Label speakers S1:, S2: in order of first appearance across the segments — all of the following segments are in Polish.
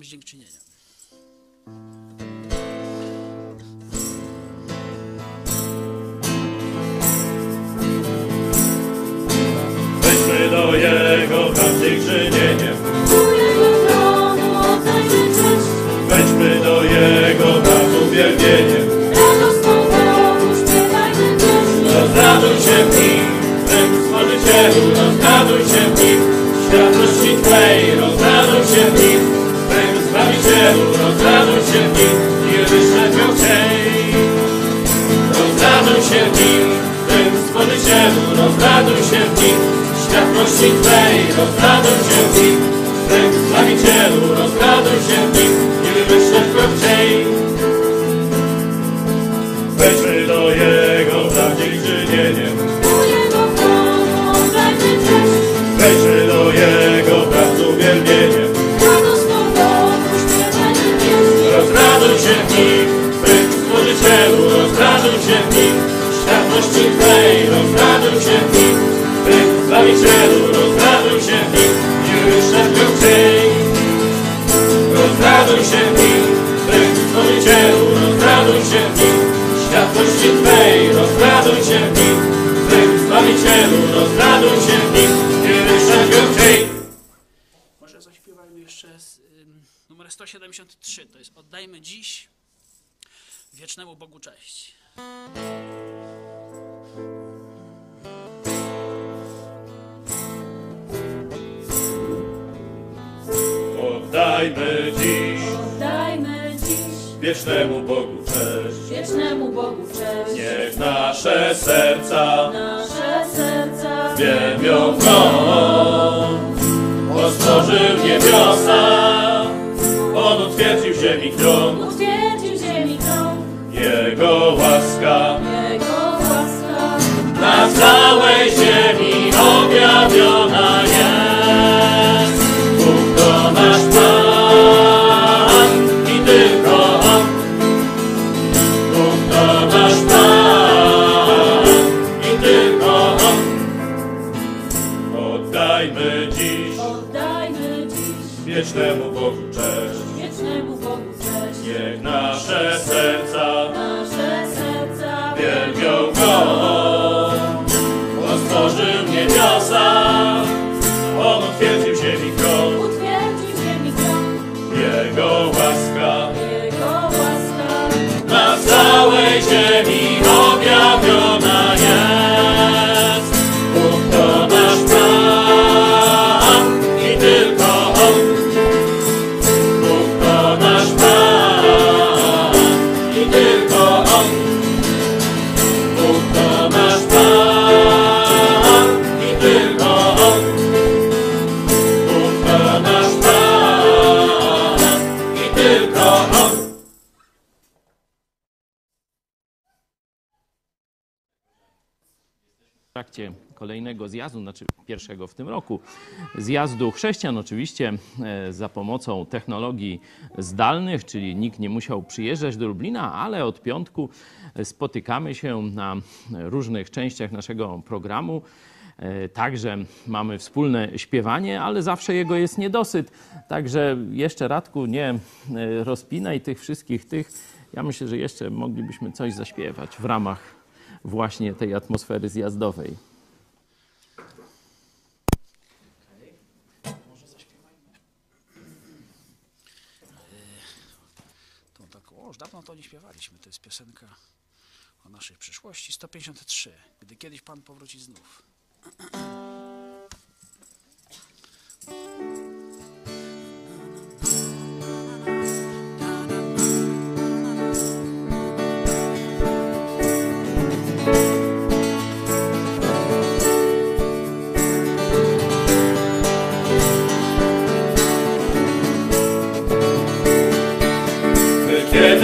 S1: dziękczynienia.
S2: Wejdźmy światłości Twej, rozraduj się w Zbawicielu, rozraduj się w nim, już nadbił dzień. Rozraduj się w nim, Zbawicielu, rozraduj się w nim, światłości Twej, rozraduj się w nim. Zbawicielu, rozraduj się w nim, już nadbił dzień. Może zaśpiewajmy jeszcze z,
S1: ym, numer 173, to jest Oddajmy dziś wiecznemu Bogu cześć.
S2: Oddajmy dziś
S3: Oddajmy dziś
S2: wiecznemu Bogu cześć.
S3: wiecznemu Bogu cześć.
S2: Niech nasze serca
S3: Nasze serca
S2: wielbią Go. Bo stworzył niebiosa, On utwierdził ziemi tron.
S3: utwierdził ziemi krąg,
S2: Jego łaska
S3: Jego łaska
S2: na całej ziemi objawiona jest. Bogu cześć.
S3: wiecznemu Bogu cześć.
S2: Niech nasze serca
S3: Nasze serca
S2: wielbią Go.
S4: Trakcie kolejnego zjazdu, znaczy pierwszego w tym roku, zjazdu chrześcijan oczywiście e, za pomocą technologii zdalnych, czyli nikt nie musiał przyjeżdżać do Lublina, ale od piątku spotykamy się na różnych częściach naszego programu. E, Także mamy wspólne śpiewanie, ale zawsze jego jest niedosyt. Także jeszcze Radku, nie e, rozpinaj tych wszystkich tych. Ja myślę, że jeszcze moglibyśmy coś zaśpiewać w ramach właśnie tej atmosfery zjazdowej.
S1: To tak, o, już dawno to nie śpiewaliśmy. To jest piosenka o naszej przyszłości. 153. Gdy kiedyś Pan powróci znów.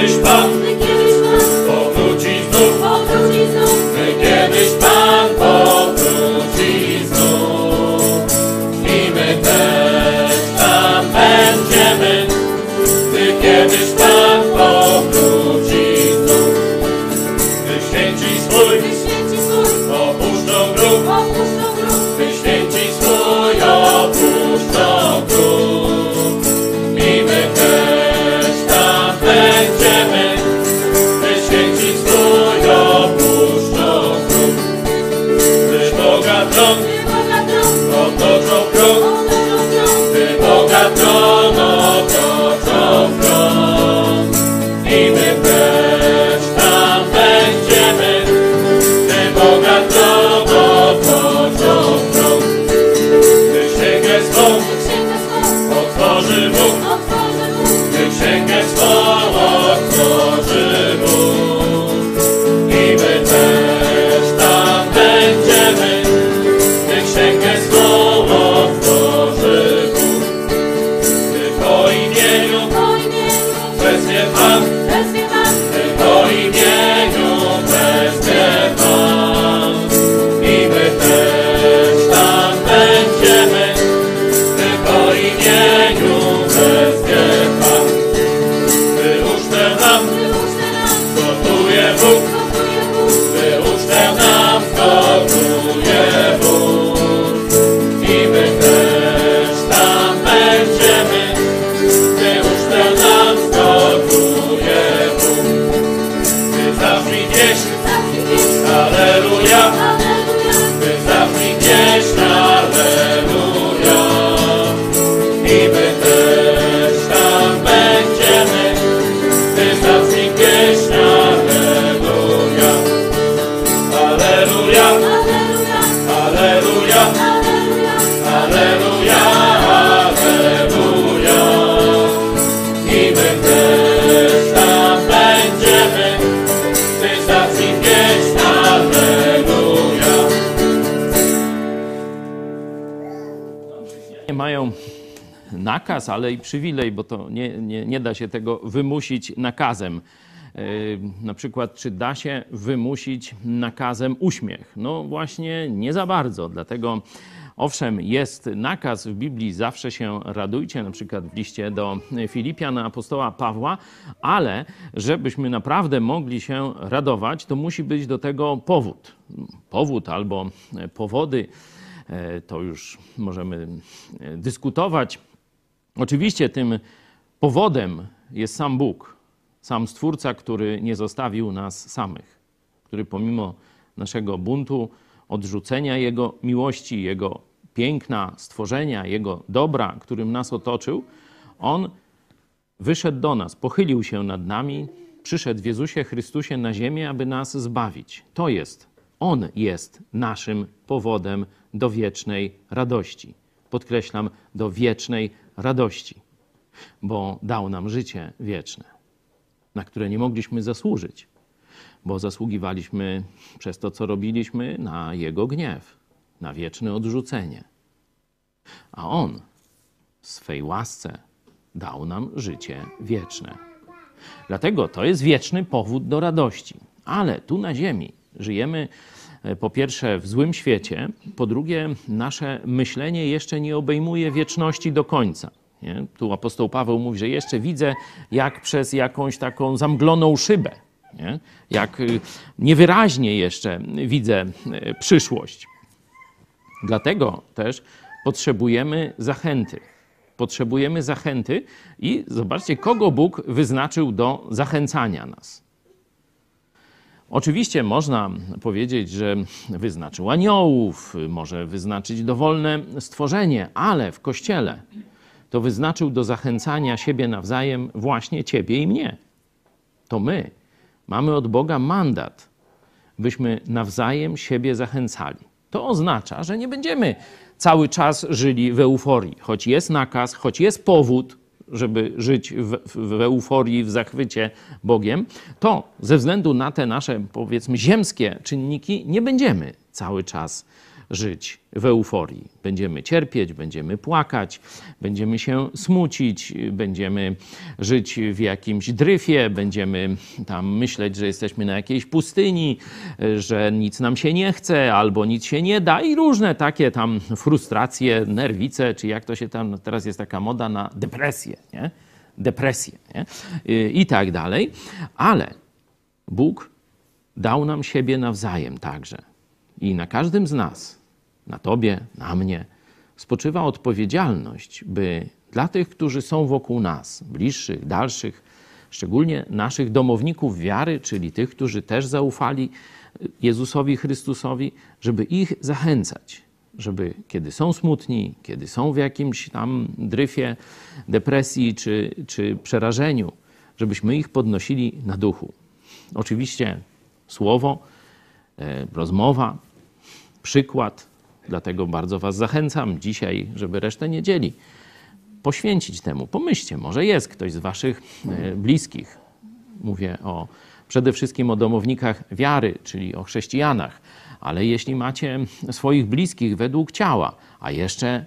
S2: By kiedyś
S4: ale i przywilej, bo to nie, nie, nie da się tego wymusić nakazem. Yy, Na przykład, czy da się wymusić nakazem uśmiech? No właśnie nie za bardzo. Dlatego, owszem, jest nakaz w Biblii, zawsze się radujcie, na przykład w liście do Filipian apostoła Pawła, ale żebyśmy naprawdę mogli się radować, to musi być do tego powód. Powód albo powody, e, to już możemy e, dyskutować. Oczywiście tym powodem jest sam Bóg, sam Stwórca, który nie zostawił nas samych, który pomimo naszego buntu, odrzucenia Jego miłości, Jego piękna, stworzenia, Jego dobra, którym nas otoczył, On wyszedł do nas, pochylił się nad nami, przyszedł w Jezusie Chrystusie na ziemię, aby nas zbawić. To jest, On jest naszym powodem do wiecznej radości. Podkreślam, do wiecznej radości, bo dał nam życie wieczne, na które nie mogliśmy zasłużyć, bo zasługiwaliśmy przez to, co robiliśmy, na Jego gniew, na wieczne odrzucenie. A On w swej łasce dał nam życie wieczne. Dlatego to jest wieczny powód do radości. Ale tu na Ziemi żyjemy po pierwsze w złym świecie, po drugie nasze myślenie jeszcze nie obejmuje wieczności do końca. Nie? Tu apostoł Paweł mówi, że jeszcze widzę jak przez jakąś taką zamgloną szybę. Nie? Jak y, niewyraźnie jeszcze widzę y, przyszłość. Dlatego też potrzebujemy zachęty. Potrzebujemy zachęty i zobaczcie, kogo Bóg wyznaczył do zachęcania nas. Oczywiście można powiedzieć, że wyznaczył aniołów, może wyznaczyć dowolne stworzenie, ale w kościele to wyznaczył do zachęcania siebie nawzajem właśnie ciebie i mnie. To my mamy od Boga mandat, byśmy nawzajem siebie zachęcali. To oznacza, że nie będziemy cały czas żyli w euforii. Choć jest nakaz, choć jest powód, żeby żyć w, w euforii, w zachwycie Bogiem, to ze względu na te nasze, powiedzmy, ziemskie czynniki nie będziemy cały czas żyć w euforii. Będziemy cierpieć, będziemy płakać, będziemy się smucić, będziemy żyć w jakimś dryfie, będziemy tam myśleć, że jesteśmy na jakiejś pustyni, że nic nam się nie chce albo nic się nie da i różne takie tam frustracje, nerwice, czy jak to się tam, teraz jest taka moda na depresję, nie? Depresję, nie? I tak dalej. Ale Bóg dał nam siebie nawzajem także. I na każdym z nas, na tobie, na mnie, spoczywa odpowiedzialność, by dla tych, którzy są wokół nas, bliższych, dalszych, szczególnie naszych domowników wiary, czyli tych, którzy też zaufali Jezusowi Chrystusowi, żeby ich zachęcać, żeby kiedy są smutni, kiedy są w jakimś tam dryfie, depresji czy, czy przerażeniu, żebyśmy ich podnosili na duchu. Oczywiście słowo, e, rozmowa, przykład. Dlatego bardzo Was zachęcam dzisiaj, żeby resztę niedzieli poświęcić temu. Pomyślcie, może jest ktoś z Waszych e, bliskich. Mówię o przede wszystkim o domownikach wiary, czyli o chrześcijanach. Ale jeśli macie swoich bliskich według ciała, a jeszcze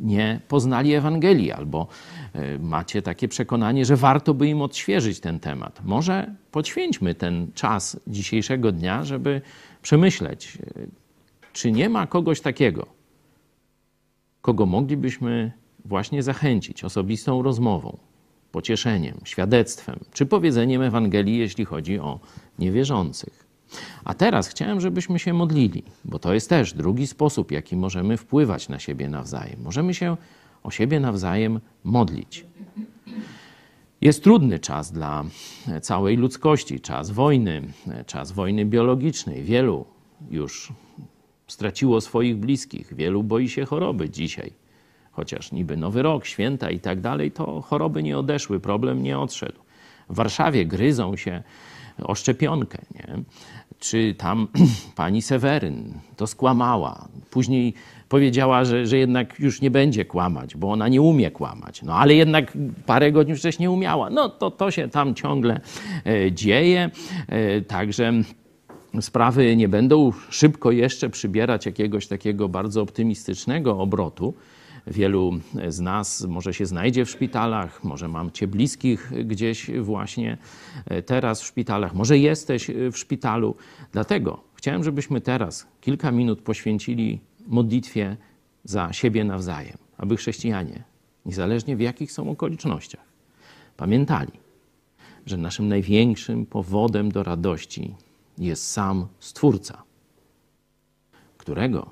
S4: nie poznali Ewangelii, albo e, macie takie przekonanie, że warto by im odświeżyć ten temat, może poświęćmy ten czas dzisiejszego dnia, żeby przemyśleć, e, czy nie ma kogoś takiego, kogo moglibyśmy właśnie zachęcić osobistą rozmową, pocieszeniem, świadectwem, czy powiedzeniem Ewangelii, jeśli chodzi o niewierzących. A teraz chciałem, żebyśmy się modlili, bo to jest też drugi sposób, jaki możemy wpływać na siebie nawzajem. Możemy się o siebie nawzajem modlić. Jest trudny czas dla całej ludzkości, czas wojny, czas wojny biologicznej. Wielu już straciło swoich bliskich, wielu boi się choroby dzisiaj. Chociaż niby nowy rok, święta i tak dalej, to choroby nie odeszły, problem nie odszedł. W Warszawie gryzą się o szczepionkę, nie? Czy tam pani Seweryn to skłamała. Później powiedziała, że, że jednak już nie będzie kłamać, bo ona nie umie kłamać. No ale jednak parę godzin wcześniej umiała. No to, to się tam ciągle e, dzieje. E, także sprawy nie będą szybko jeszcze przybierać jakiegoś takiego bardzo optymistycznego obrotu, Wielu z nas może się znajdzie w szpitalach, może macie bliskich gdzieś właśnie teraz w szpitalach, może jesteś w szpitalu. Dlatego chciałem, żebyśmy teraz kilka minut poświęcili modlitwie za siebie nawzajem, aby chrześcijanie, niezależnie w jakich są okolicznościach, pamiętali, że naszym największym powodem do radości jest sam Stwórca, którego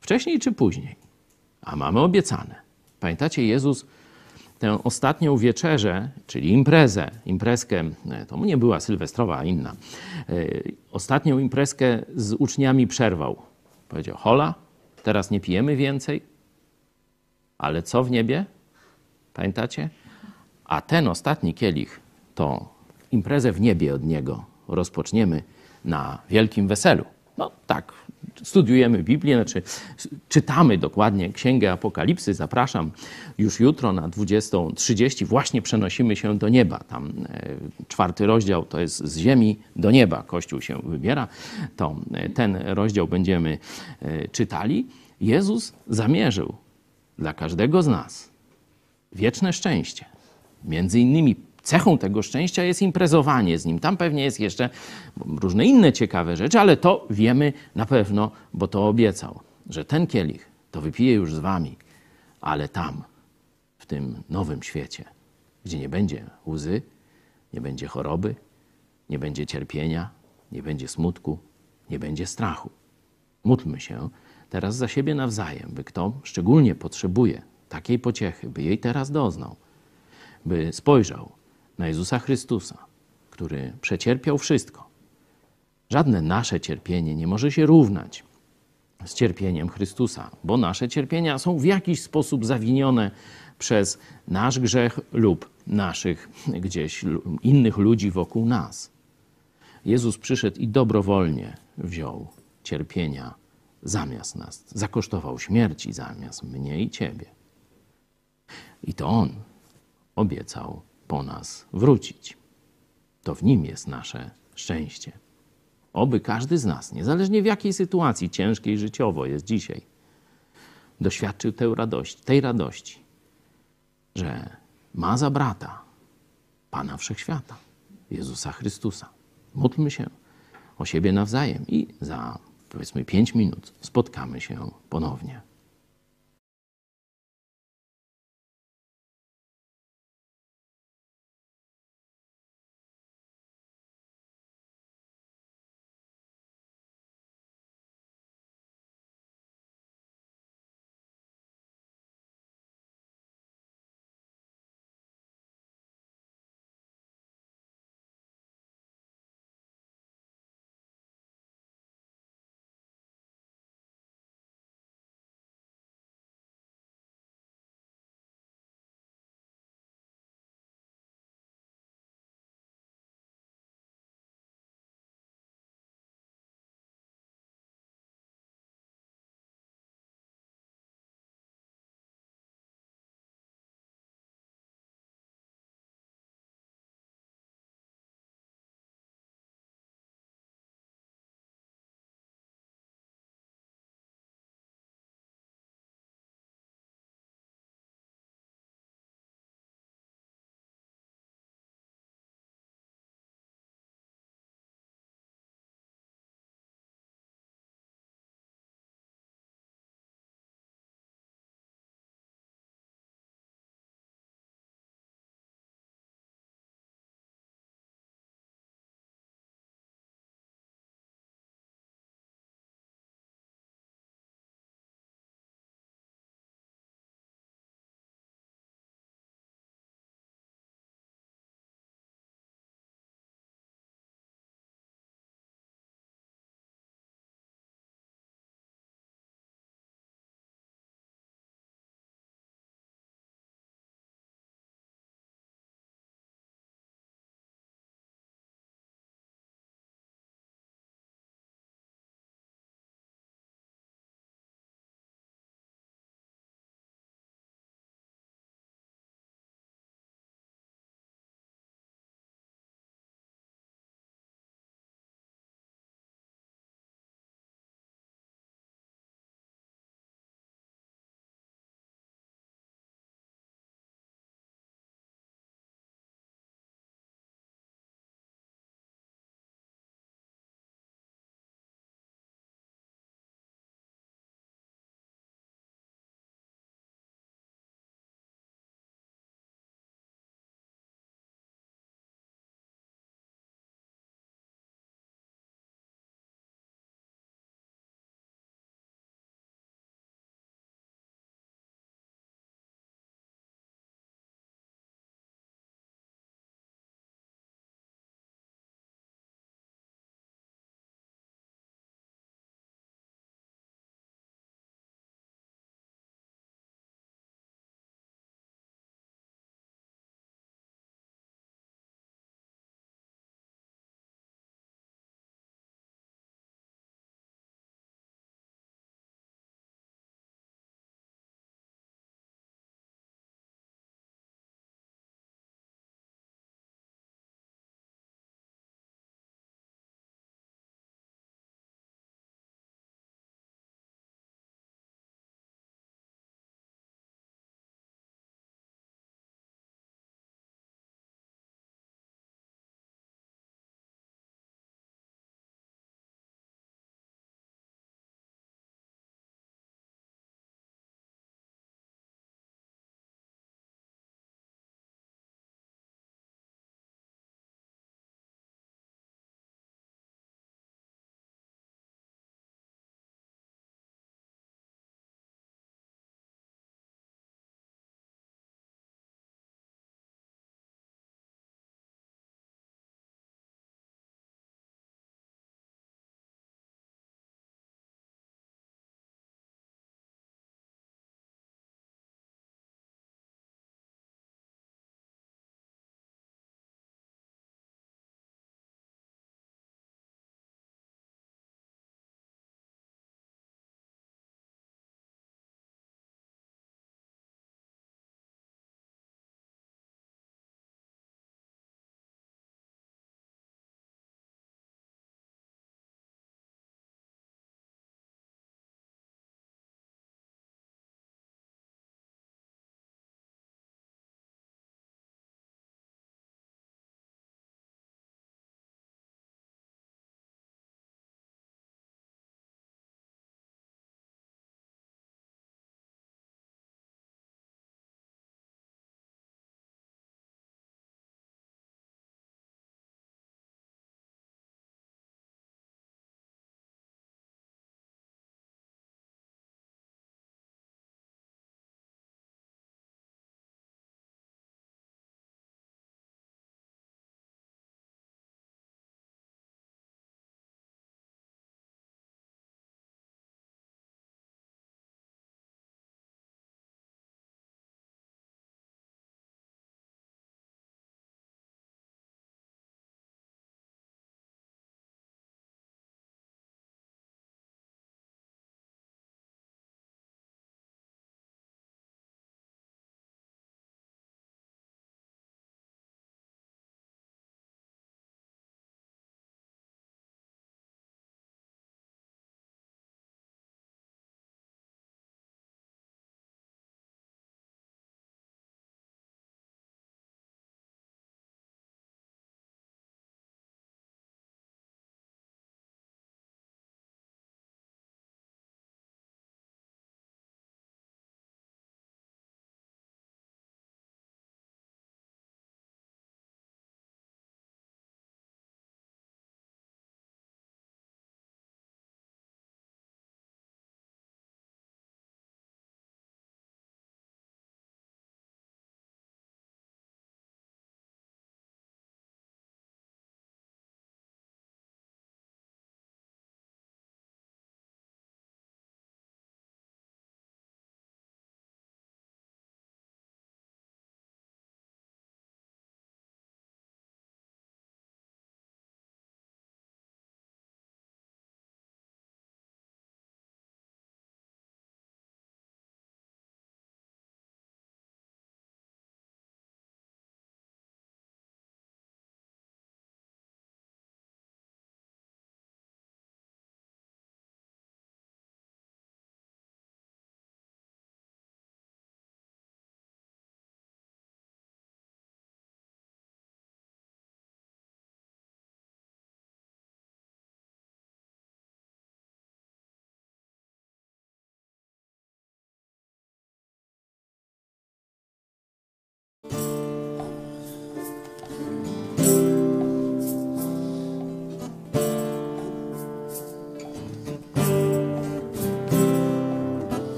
S4: wcześniej czy później, a mamy obiecane. Pamiętacie, Jezus tę ostatnią wieczerzę, czyli imprezę, imprezkę, to nie była sylwestrowa, a inna, ostatnią imprezkę z uczniami przerwał. Powiedział, hola, teraz nie pijemy więcej, ale co w niebie? Pamiętacie? A ten ostatni kielich to imprezę w niebie od niego rozpoczniemy na wielkim weselu. No tak, studiujemy Biblię, znaczy czytamy dokładnie Księgę Apokalipsy. Zapraszam już jutro na 20.30. Właśnie przenosimy się do nieba. Tam e, czwarty rozdział to jest z ziemi do nieba. Kościół się wybiera. To e, ten rozdział będziemy e, czytali. Jezus zamierzył dla każdego z nas wieczne szczęście. Między innymi cechą tego szczęścia jest imprezowanie z nim. Tam pewnie jest jeszcze różne inne ciekawe rzeczy, ale to wiemy na pewno, bo to obiecał, że ten kielich to wypije już z wami, ale tam, w tym nowym świecie, gdzie nie będzie łzy, nie będzie choroby, nie będzie cierpienia, nie będzie smutku, nie będzie strachu. Módlmy się teraz za siebie nawzajem, by kto szczególnie potrzebuje takiej pociechy, by jej teraz doznał, by spojrzał na Jezusa Chrystusa, który przecierpiał wszystko. Żadne nasze cierpienie nie może się równać z cierpieniem Chrystusa, bo nasze cierpienia są w jakiś sposób zawinione przez nasz grzech lub naszych gdzieś innych ludzi wokół nas. Jezus przyszedł i dobrowolnie wziął cierpienia zamiast nas, zakosztował śmierci zamiast mnie i ciebie. I to On obiecał po nas wrócić. To w Nim jest nasze szczęście. Oby każdy z nas, niezależnie w jakiej sytuacji ciężkiej życiowo jest dzisiaj, doświadczył tej radości, tej radości, że ma za brata Pana Wszechświata, Jezusa Chrystusa. Módlmy się o siebie nawzajem i za powiedzmy pięć minut spotkamy się ponownie.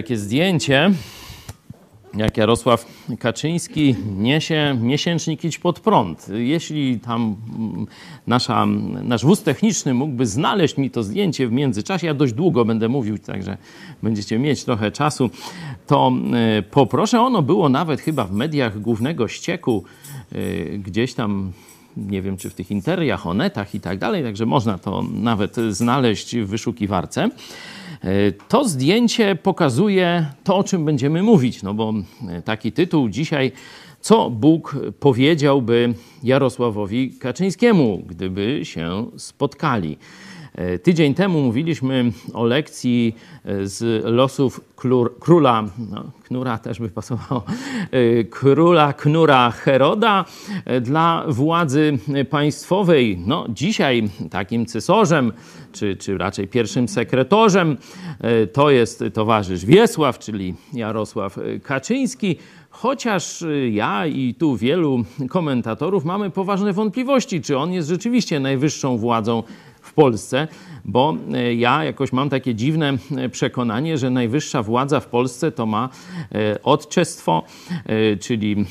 S4: Takie zdjęcie, jak Jarosław Kaczyński niesie miesięcznik Idź pod prąd. Jeśli tam mm, nasza, nasz wóz techniczny mógłby znaleźć mi to zdjęcie w międzyczasie, ja dość długo będę mówił, także będziecie mieć trochę czasu, to e, poproszę. Ono było nawet chyba w mediach głównego ścieku, e, gdzieś tam nie wiem, czy w tych interiach, onetach i tak dalej, także można to nawet znaleźć w wyszukiwarce. E, To zdjęcie pokazuje to, o czym będziemy mówić, no bo e, taki tytuł dzisiaj, co Bóg powiedziałby Jarosławowi Kaczyńskiemu, gdyby się spotkali. E, Tydzień temu mówiliśmy o lekcji z losów klur, króla, no, knura też by pasowało, króla Knura Heroda dla władzy państwowej. No, dzisiaj takim cesarzem, czy, czy raczej pierwszym sekretorzem, e, to jest towarzysz Wiesław, czyli Jarosław e, Kaczyński. Chociaż y, ja i tu wielu komentatorów mamy poważne wątpliwości, czy on jest rzeczywiście najwyższą władzą w Polsce, bo e, ja jakoś mam takie dziwne e, przekonanie, że najwyższa władza w Polsce to ma e, odczestwo, czyli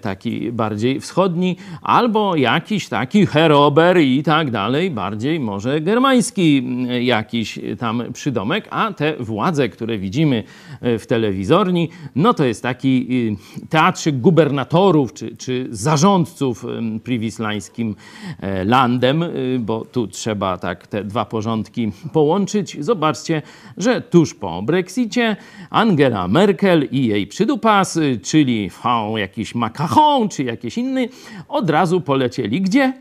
S4: taki bardziej wschodni, albo jakiś taki herober i tak dalej, bardziej może germański jakiś tam przydomek, a te władze, które widzimy w telewizorni, no to jest taki teatrzyk gubernatorów czy, czy zarządców priwislańskim landem, y, bo tu trzeba tak te dwa porządki połączyć. Zobaczcie, że tuż po Brexicie Angela Merkel i jej przydupas, czyli fał jakiś Macron czy jakiś inny, od razu polecieli gdzie?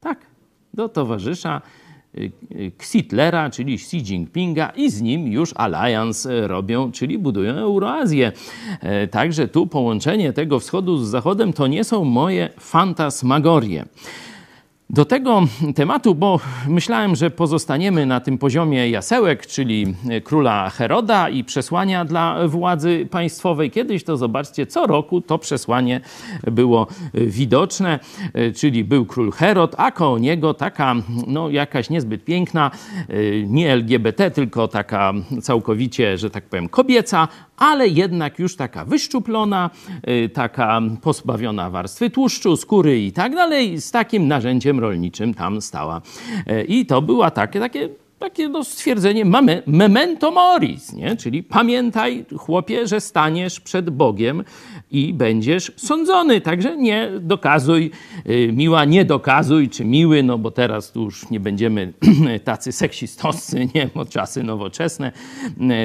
S4: Tak, do towarzysza y, y, Xitlera, czyli Xi Jinpinga i z nim już alliance robią, czyli budują Euroazję. E, Także tu połączenie tego wschodu z zachodem to nie są moje fantasmagorie. Do tego tematu, bo myślałem, że pozostaniemy na tym poziomie jasełek, czyli króla Heroda i przesłania dla władzy państwowej. Kiedyś to zobaczcie, co roku to przesłanie było widoczne, czyli był król Herod, a koło niego taka, no jakaś niezbyt piękna, nie LGBT, tylko taka całkowicie, że tak powiem, kobieca, ale jednak już taka wyszczuplona, y, taka pozbawiona warstwy tłuszczu, skóry i tak dalej, z takim narzędziem rolniczym tam stała. Y, I to była takie, takie takie no, stwierdzenie mamy memento moris, nie? czyli pamiętaj chłopie, że staniesz przed Bogiem i będziesz sądzony. Także nie dokazuj, y, miła, nie dokazuj, czy miły, no bo teraz tu już nie będziemy tacy seksistowscy, nie, bo czasy nowoczesne.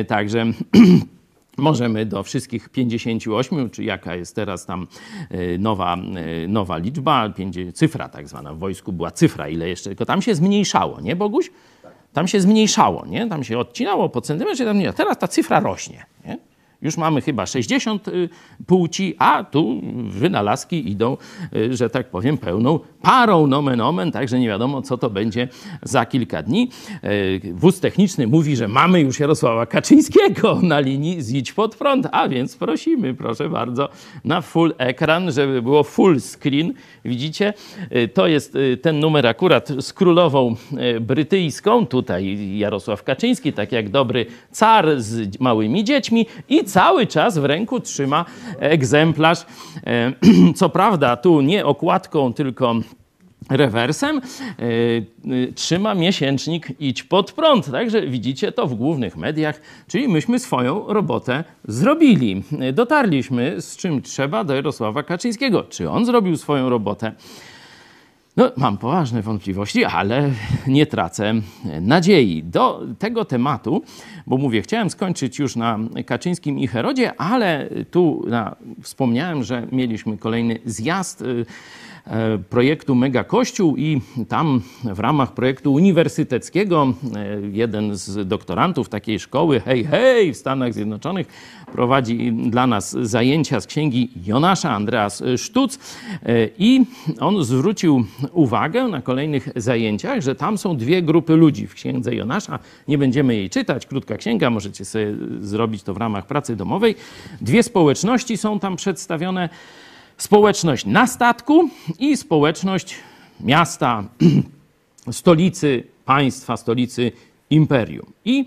S4: Y, Także Możemy do wszystkich 58, czy jaka jest teraz tam y, nowa, y, nowa liczba, cyfra tak zwana, w wojsku była cyfra, ile jeszcze, tylko tam się zmniejszało, nie Boguś? Tam się zmniejszało, nie? Tam się odcinało po centymetrze, tam nie. Teraz ta cyfra rośnie, nie? Już mamy chyba 60 y, płci, a tu wynalazki idą, y, że tak powiem, pełną parą nomen omen, także nie wiadomo, co to będzie za kilka dni. Y, Wóz techniczny mówi, że mamy już Jarosława Kaczyńskiego na linii Zidź pod prąd, a więc prosimy, proszę bardzo, na full ekran, żeby było full screen. Widzicie? To jest ten numer akurat z królową brytyjską, tutaj Jarosław Kaczyński, tak jak dobry car z małymi dziećmi i cały czas w ręku trzyma egzemplarz. E, Co prawda tu nie okładką, tylko rewersem, e, e, trzyma miesięcznik Idź pod prąd. Także widzicie to w głównych mediach, czyli myśmy swoją robotę zrobili. E, Dotarliśmy z czym trzeba do Jarosława Kaczyńskiego. Czy on zrobił swoją robotę? No, mam poważne wątpliwości, ale nie tracę nadziei. Do tego tematu, bo mówię, chciałem skończyć już na Kaczyńskim i Herodzie, ale tu na, wspomniałem, że mieliśmy kolejny zjazd y, projektu Mega Kościół i tam w ramach projektu uniwersyteckiego e, jeden z doktorantów takiej szkoły, hej, hej, w Stanach Zjednoczonych prowadzi dla nas zajęcia z księgi Jonasza, Andreas Sztuc e, i on zwrócił uwagę na kolejnych zajęciach, że tam są dwie grupy ludzi w księdze Jonasza. Nie będziemy jej czytać, krótka księga, możecie sobie zrobić to w ramach pracy domowej. Dwie społeczności są tam przedstawione. Społeczność na statku i społeczność miasta, stolicy państwa, stolicy imperium. I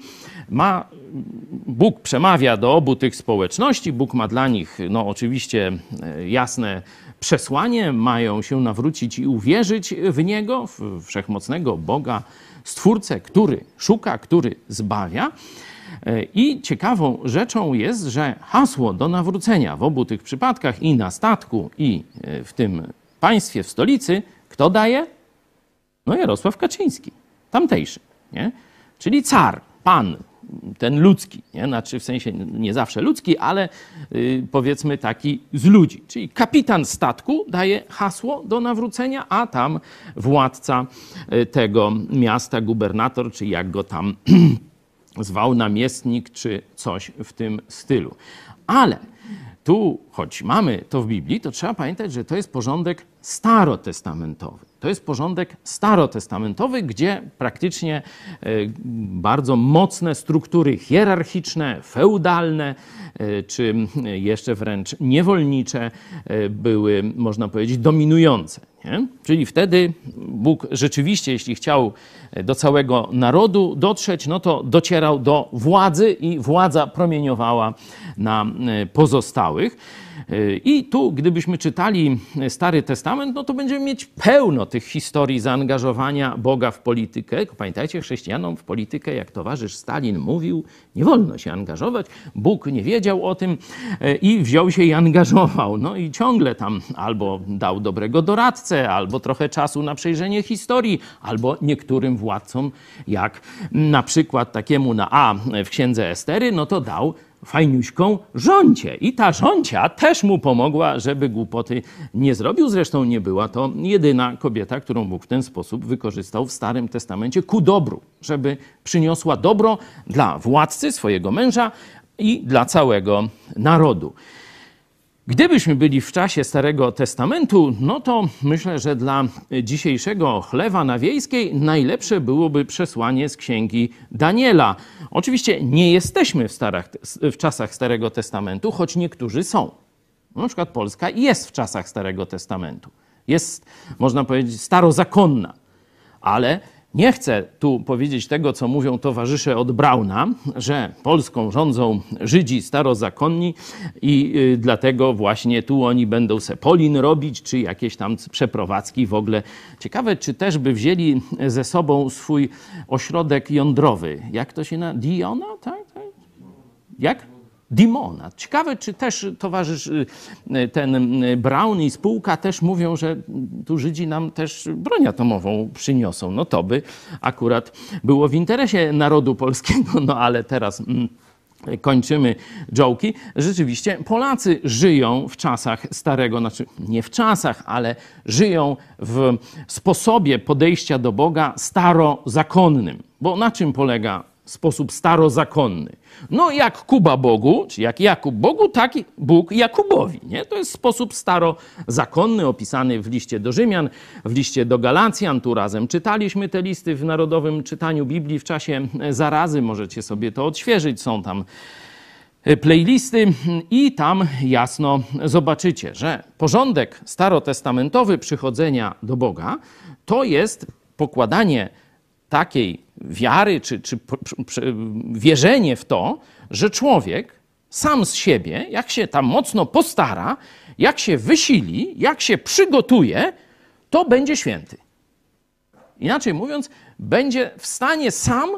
S4: ma, Bóg przemawia do obu tych społeczności, Bóg ma dla nich no, oczywiście e, jasne przesłanie, mają się nawrócić i uwierzyć w Niego, w wszechmocnego Boga, Stwórcę, który szuka, który zbawia. E, I ciekawą rzeczą jest, że hasło do nawrócenia w obu tych przypadkach, i na statku, i e, w tym państwie, w stolicy, kto daje? No Jarosław Kaczyński, tamtejszy, nie? czyli car, pan, ten ludzki, nie? Znaczy w sensie nie zawsze ludzki, ale y, powiedzmy taki z ludzi. Czyli kapitan statku daje hasło do nawrócenia, a tam władca y, tego miasta, gubernator, czy jak go tam zwał, namiestnik, czy coś w tym stylu. Ale tu, choć mamy to w Biblii, to trzeba pamiętać, że to jest porządek starotestamentowy. To jest porządek starotestamentowy, gdzie praktycznie e, bardzo mocne struktury hierarchiczne, feudalne, czy jeszcze wręcz niewolnicze e, były, można powiedzieć, dominujące. Nie? Czyli wtedy Bóg rzeczywiście, jeśli chciał do całego narodu dotrzeć, no to docierał do władzy i władza promieniowała na pozostałych. I tu, gdybyśmy czytali Stary Testament, no to będziemy mieć pełno tych historii zaangażowania Boga w politykę. Pamiętajcie, chrześcijanom w politykę, jak towarzysz Stalin mówił, nie wolno się angażować. Bóg nie wiedział o tym e, i wziął się i angażował. No i ciągle tam albo dał dobrego doradcę, albo trochę czasu na przejrzenie historii, albo niektórym władcom, jak na przykład takiemu na A w księdze Estery, no to dał fajniuśką rządzie. I ta rządzia też mu pomogła, żeby głupoty nie zrobił. Zresztą nie była to jedyna kobieta, którą Bóg w ten sposób wykorzystał w Starym Testamencie ku dobru, żeby przyniosła dobro dla władcy, swojego męża i dla całego narodu. Gdybyśmy byli w czasie Starego Testamentu, no to myślę, że dla dzisiejszego chlewa na wiejskiej najlepsze byłoby przesłanie z księgi Daniela. Oczywiście nie jesteśmy w, starach, w czasach Starego Testamentu, choć niektórzy są. Na przykład Polska jest w czasach Starego Testamentu. Jest, można powiedzieć, starozakonna, ale nie chcę tu powiedzieć tego, co mówią towarzysze od Brauna, że Polską rządzą Żydzi starozakonni i y, dlatego właśnie tu oni będą se Polin robić, czy jakieś tam przeprowadzki w ogóle. Ciekawe, czy też by wzięli ze sobą swój ośrodek jądrowy. Jak to się na... Diona? Tak? tak? Jak? Dimona. Ciekawe, czy też towarzysz y, ten y, Brown i spółka też mówią, że tu Żydzi nam też broń atomową przyniosą. No to by akurat było w interesie narodu polskiego, no ale teraz mm, kończymy jołki. Rzeczywiście Polacy żyją w czasach starego, znaczy nie w czasach, ale żyją w sposobie podejścia do Boga starozakonnym. Bo na czym polega sposób starozakonny? No jak Kuba Bogu, czy jak Jakub Bogu, tak Bóg Jakubowi. Nie? To jest sposób starozakonny opisany w liście do Rzymian, w liście do Galacjan. Tu razem czytaliśmy te listy w narodowym czytaniu Biblii w czasie zarazy. Możecie sobie to odświeżyć. Są tam e, playlisty i tam jasno zobaczycie, że porządek starotestamentowy przychodzenia do Boga to jest pokładanie takiej wiary, czy, czy wierzenie w to, że człowiek sam z siebie, jak się tam mocno postara, jak się wysili, jak się przygotuje, to będzie święty. Inaczej mówiąc, będzie w stanie sam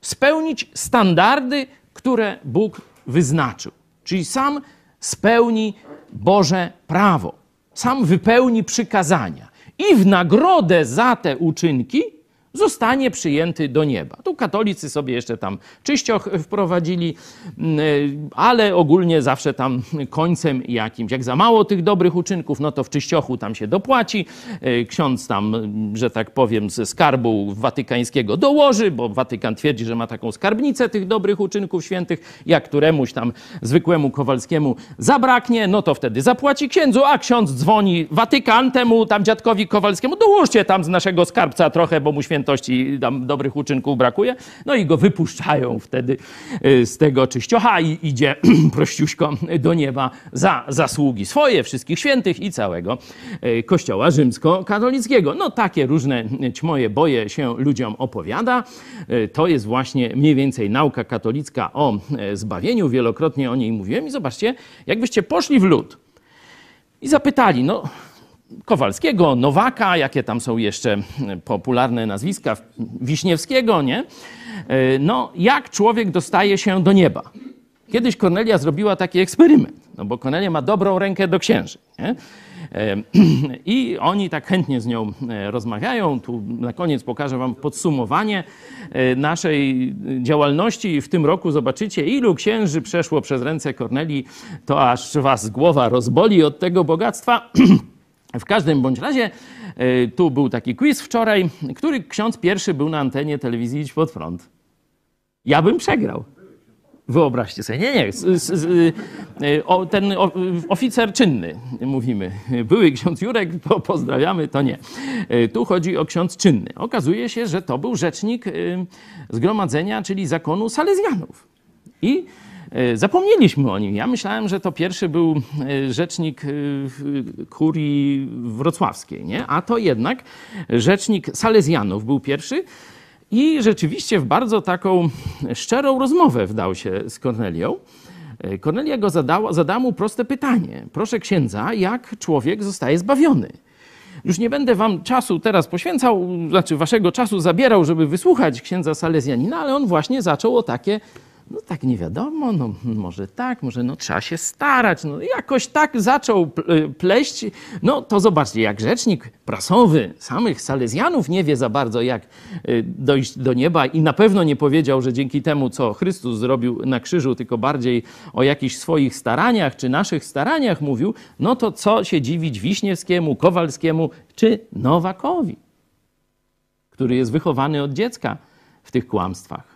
S4: spełnić standardy, które Bóg wyznaczył. Czyli sam spełni Boże prawo, sam wypełni przykazania. I w nagrodę za te uczynki zostanie przyjęty do nieba. Tu katolicy sobie jeszcze tam czyścioch wprowadzili, mm, ale ogólnie zawsze tam końcem jakimś. Jak za mało tych dobrych uczynków, no to w czyściochu tam się dopłaci. E, ksiądz tam, że tak powiem, ze skarbu watykańskiego dołoży, bo Watykan twierdzi, że ma taką skarbnicę tych dobrych uczynków świętych. Jak któremuś tam zwykłemu Kowalskiemu zabraknie, no to wtedy zapłaci księdzu, a ksiądz dzwoni Watykan temu tam dziadkowi Kowalskiemu, dołóżcie tam z naszego skarbca trochę, bo mu święty świętości, tam dobrych uczynków brakuje. No i go wypuszczają wtedy y, z tego czyściocha i idzie prościuśko do nieba za zasługi swoje, wszystkich świętych i całego y, kościoła rzymskokatolickiego. No takie różne ćmoje boje się ludziom opowiada. Y, To jest właśnie mniej więcej nauka katolicka o zbawieniu. Wielokrotnie o niej mówiłem i zobaczcie, jakbyście poszli w lud i zapytali, no Kowalskiego, Nowaka, jakie tam są jeszcze e, popularne nazwiska, Wiśniewskiego, nie? E, No, jak człowiek dostaje się do nieba? Kiedyś Kornelia zrobiła taki eksperyment, no bo Kornelia ma dobrą rękę do księży. Nie? E, I oni tak chętnie z nią e, rozmawiają. Tu na koniec pokażę Wam podsumowanie naszej działalności. W tym roku zobaczycie, ilu księży przeszło przez ręce Kornelii, to aż Was głowa rozboli od tego bogactwa. W każdym bądź razie e, tu był taki quiz wczoraj, który ksiądz pierwszy był na antenie telewizji Idź Pod Prąd. Ja bym przegrał. Wyobraźcie sobie. Nie, nie. y, o, ten oficer czynny, mówimy. Były ksiądz Jurek, po, pozdrawiamy, to nie. Y, Tu chodzi o ksiądz czynny. Okazuje się, że to był rzecznik zgromadzenia, czyli zakonu Salezjanów. I e, zapomnieliśmy o nim. Ja myślałem, że to pierwszy był e, rzecznik e, kurii wrocławskiej, nie? a to jednak rzecznik Salezjanów był pierwszy. I rzeczywiście w bardzo taką szczerą rozmowę wdał się z Kornelią. E, Kornelia go zadała, zadała mu proste pytanie. Proszę księdza, jak człowiek zostaje zbawiony? Już nie będę wam czasu teraz poświęcał, znaczy waszego czasu zabierał, żeby wysłuchać księdza Salezjanina, ale on właśnie zaczął o takie, no tak nie wiadomo, no może tak, może no trzeba się starać, no jakoś tak zaczął pl- pleść. No to zobaczcie, jak rzecznik prasowy samych Salezjanów nie wie za bardzo, jak y, dojść do nieba i na pewno nie powiedział, że dzięki temu, co Chrystus zrobił na krzyżu, tylko bardziej o jakichś swoich staraniach czy naszych staraniach mówił, no to co się dziwić Wiśniewskiemu, Kowalskiemu czy Nowakowi, który jest wychowany od dziecka w tych kłamstwach.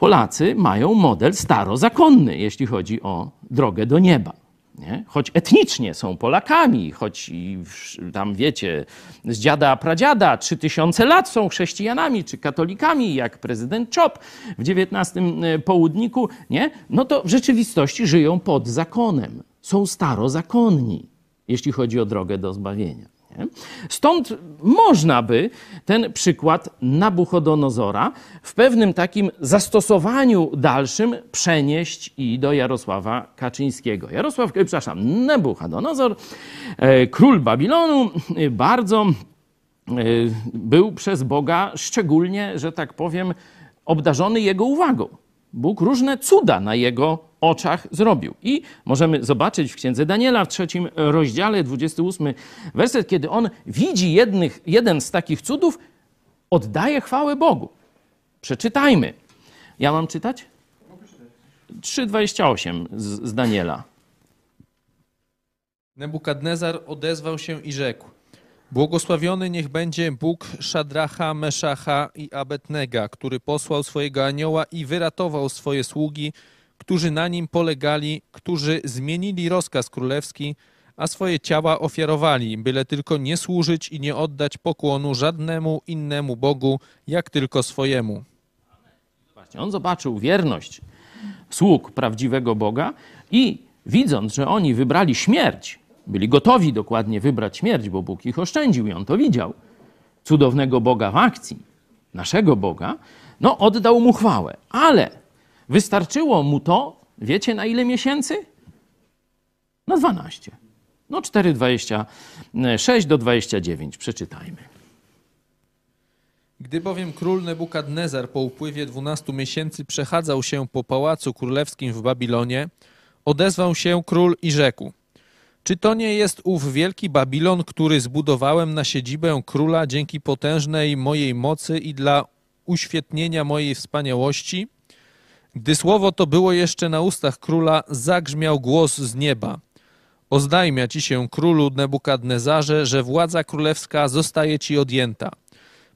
S4: Polacy mają model starozakonny, jeśli chodzi o drogę do nieba. Nie? Choć etnicznie są Polakami, choć tam wiecie, z dziada pradziada 3000 lat są chrześcijanami czy katolikami, jak prezydent Chop w XIX południku, nie? no to w rzeczywistości żyją pod zakonem. Są starozakonni, jeśli chodzi o drogę do zbawienia. Stąd można by ten przykład Nabuchodonozora w pewnym takim zastosowaniu dalszym przenieść i do Jarosława Kaczyńskiego. Jarosław, e, przepraszam, Nabuchodonozor, e, król Babilonu, e, bardzo był przez Boga szczególnie, że tak powiem, obdarzony jego uwagą. Bóg różne cuda na jego oczach zrobił. I możemy zobaczyć w księdze Daniela w trzecim rozdziale, 28 werset, kiedy on widzi jednych, jeden z takich cudów, oddaje chwałę Bogu. Przeczytajmy. Ja mam czytać? 3,28 z, z Daniela.
S5: Nebukadnezar odezwał się i rzekł: Błogosławiony niech będzie Bóg Szadracha, Meszacha i Abednega, który posłał swojego anioła i wyratował swoje sługi, którzy na nim polegali, którzy zmienili rozkaz królewski, a swoje ciała ofiarowali, byle tylko nie służyć i nie oddać pokłonu żadnemu innemu Bogu, jak tylko swojemu.
S4: Właśnie on zobaczył wierność sług prawdziwego Boga i widząc, że oni wybrali śmierć, byli gotowi dokładnie wybrać śmierć, bo Bóg ich oszczędził i on to widział, cudownego Boga w akcji, naszego Boga, no oddał mu chwałę. Ale wystarczyło mu to, wiecie na ile miesięcy? Na 12. No 4,26 do 29. Przeczytajmy.
S5: Gdy bowiem król Nebukadnezar po upływie dwunastu miesięcy przechadzał się po pałacu królewskim w Babilonie, odezwał się król i rzekł: Czy to nie jest ów wielki Babilon, który zbudowałem na siedzibę króla dzięki potężnej mojej mocy i dla uświetnienia mojej wspaniałości? Gdy słowo to było jeszcze na ustach króla, zagrzmiał głos z nieba. Oznajmia ci się królu Nebukadnezarze, że władza królewska zostaje ci odjęta.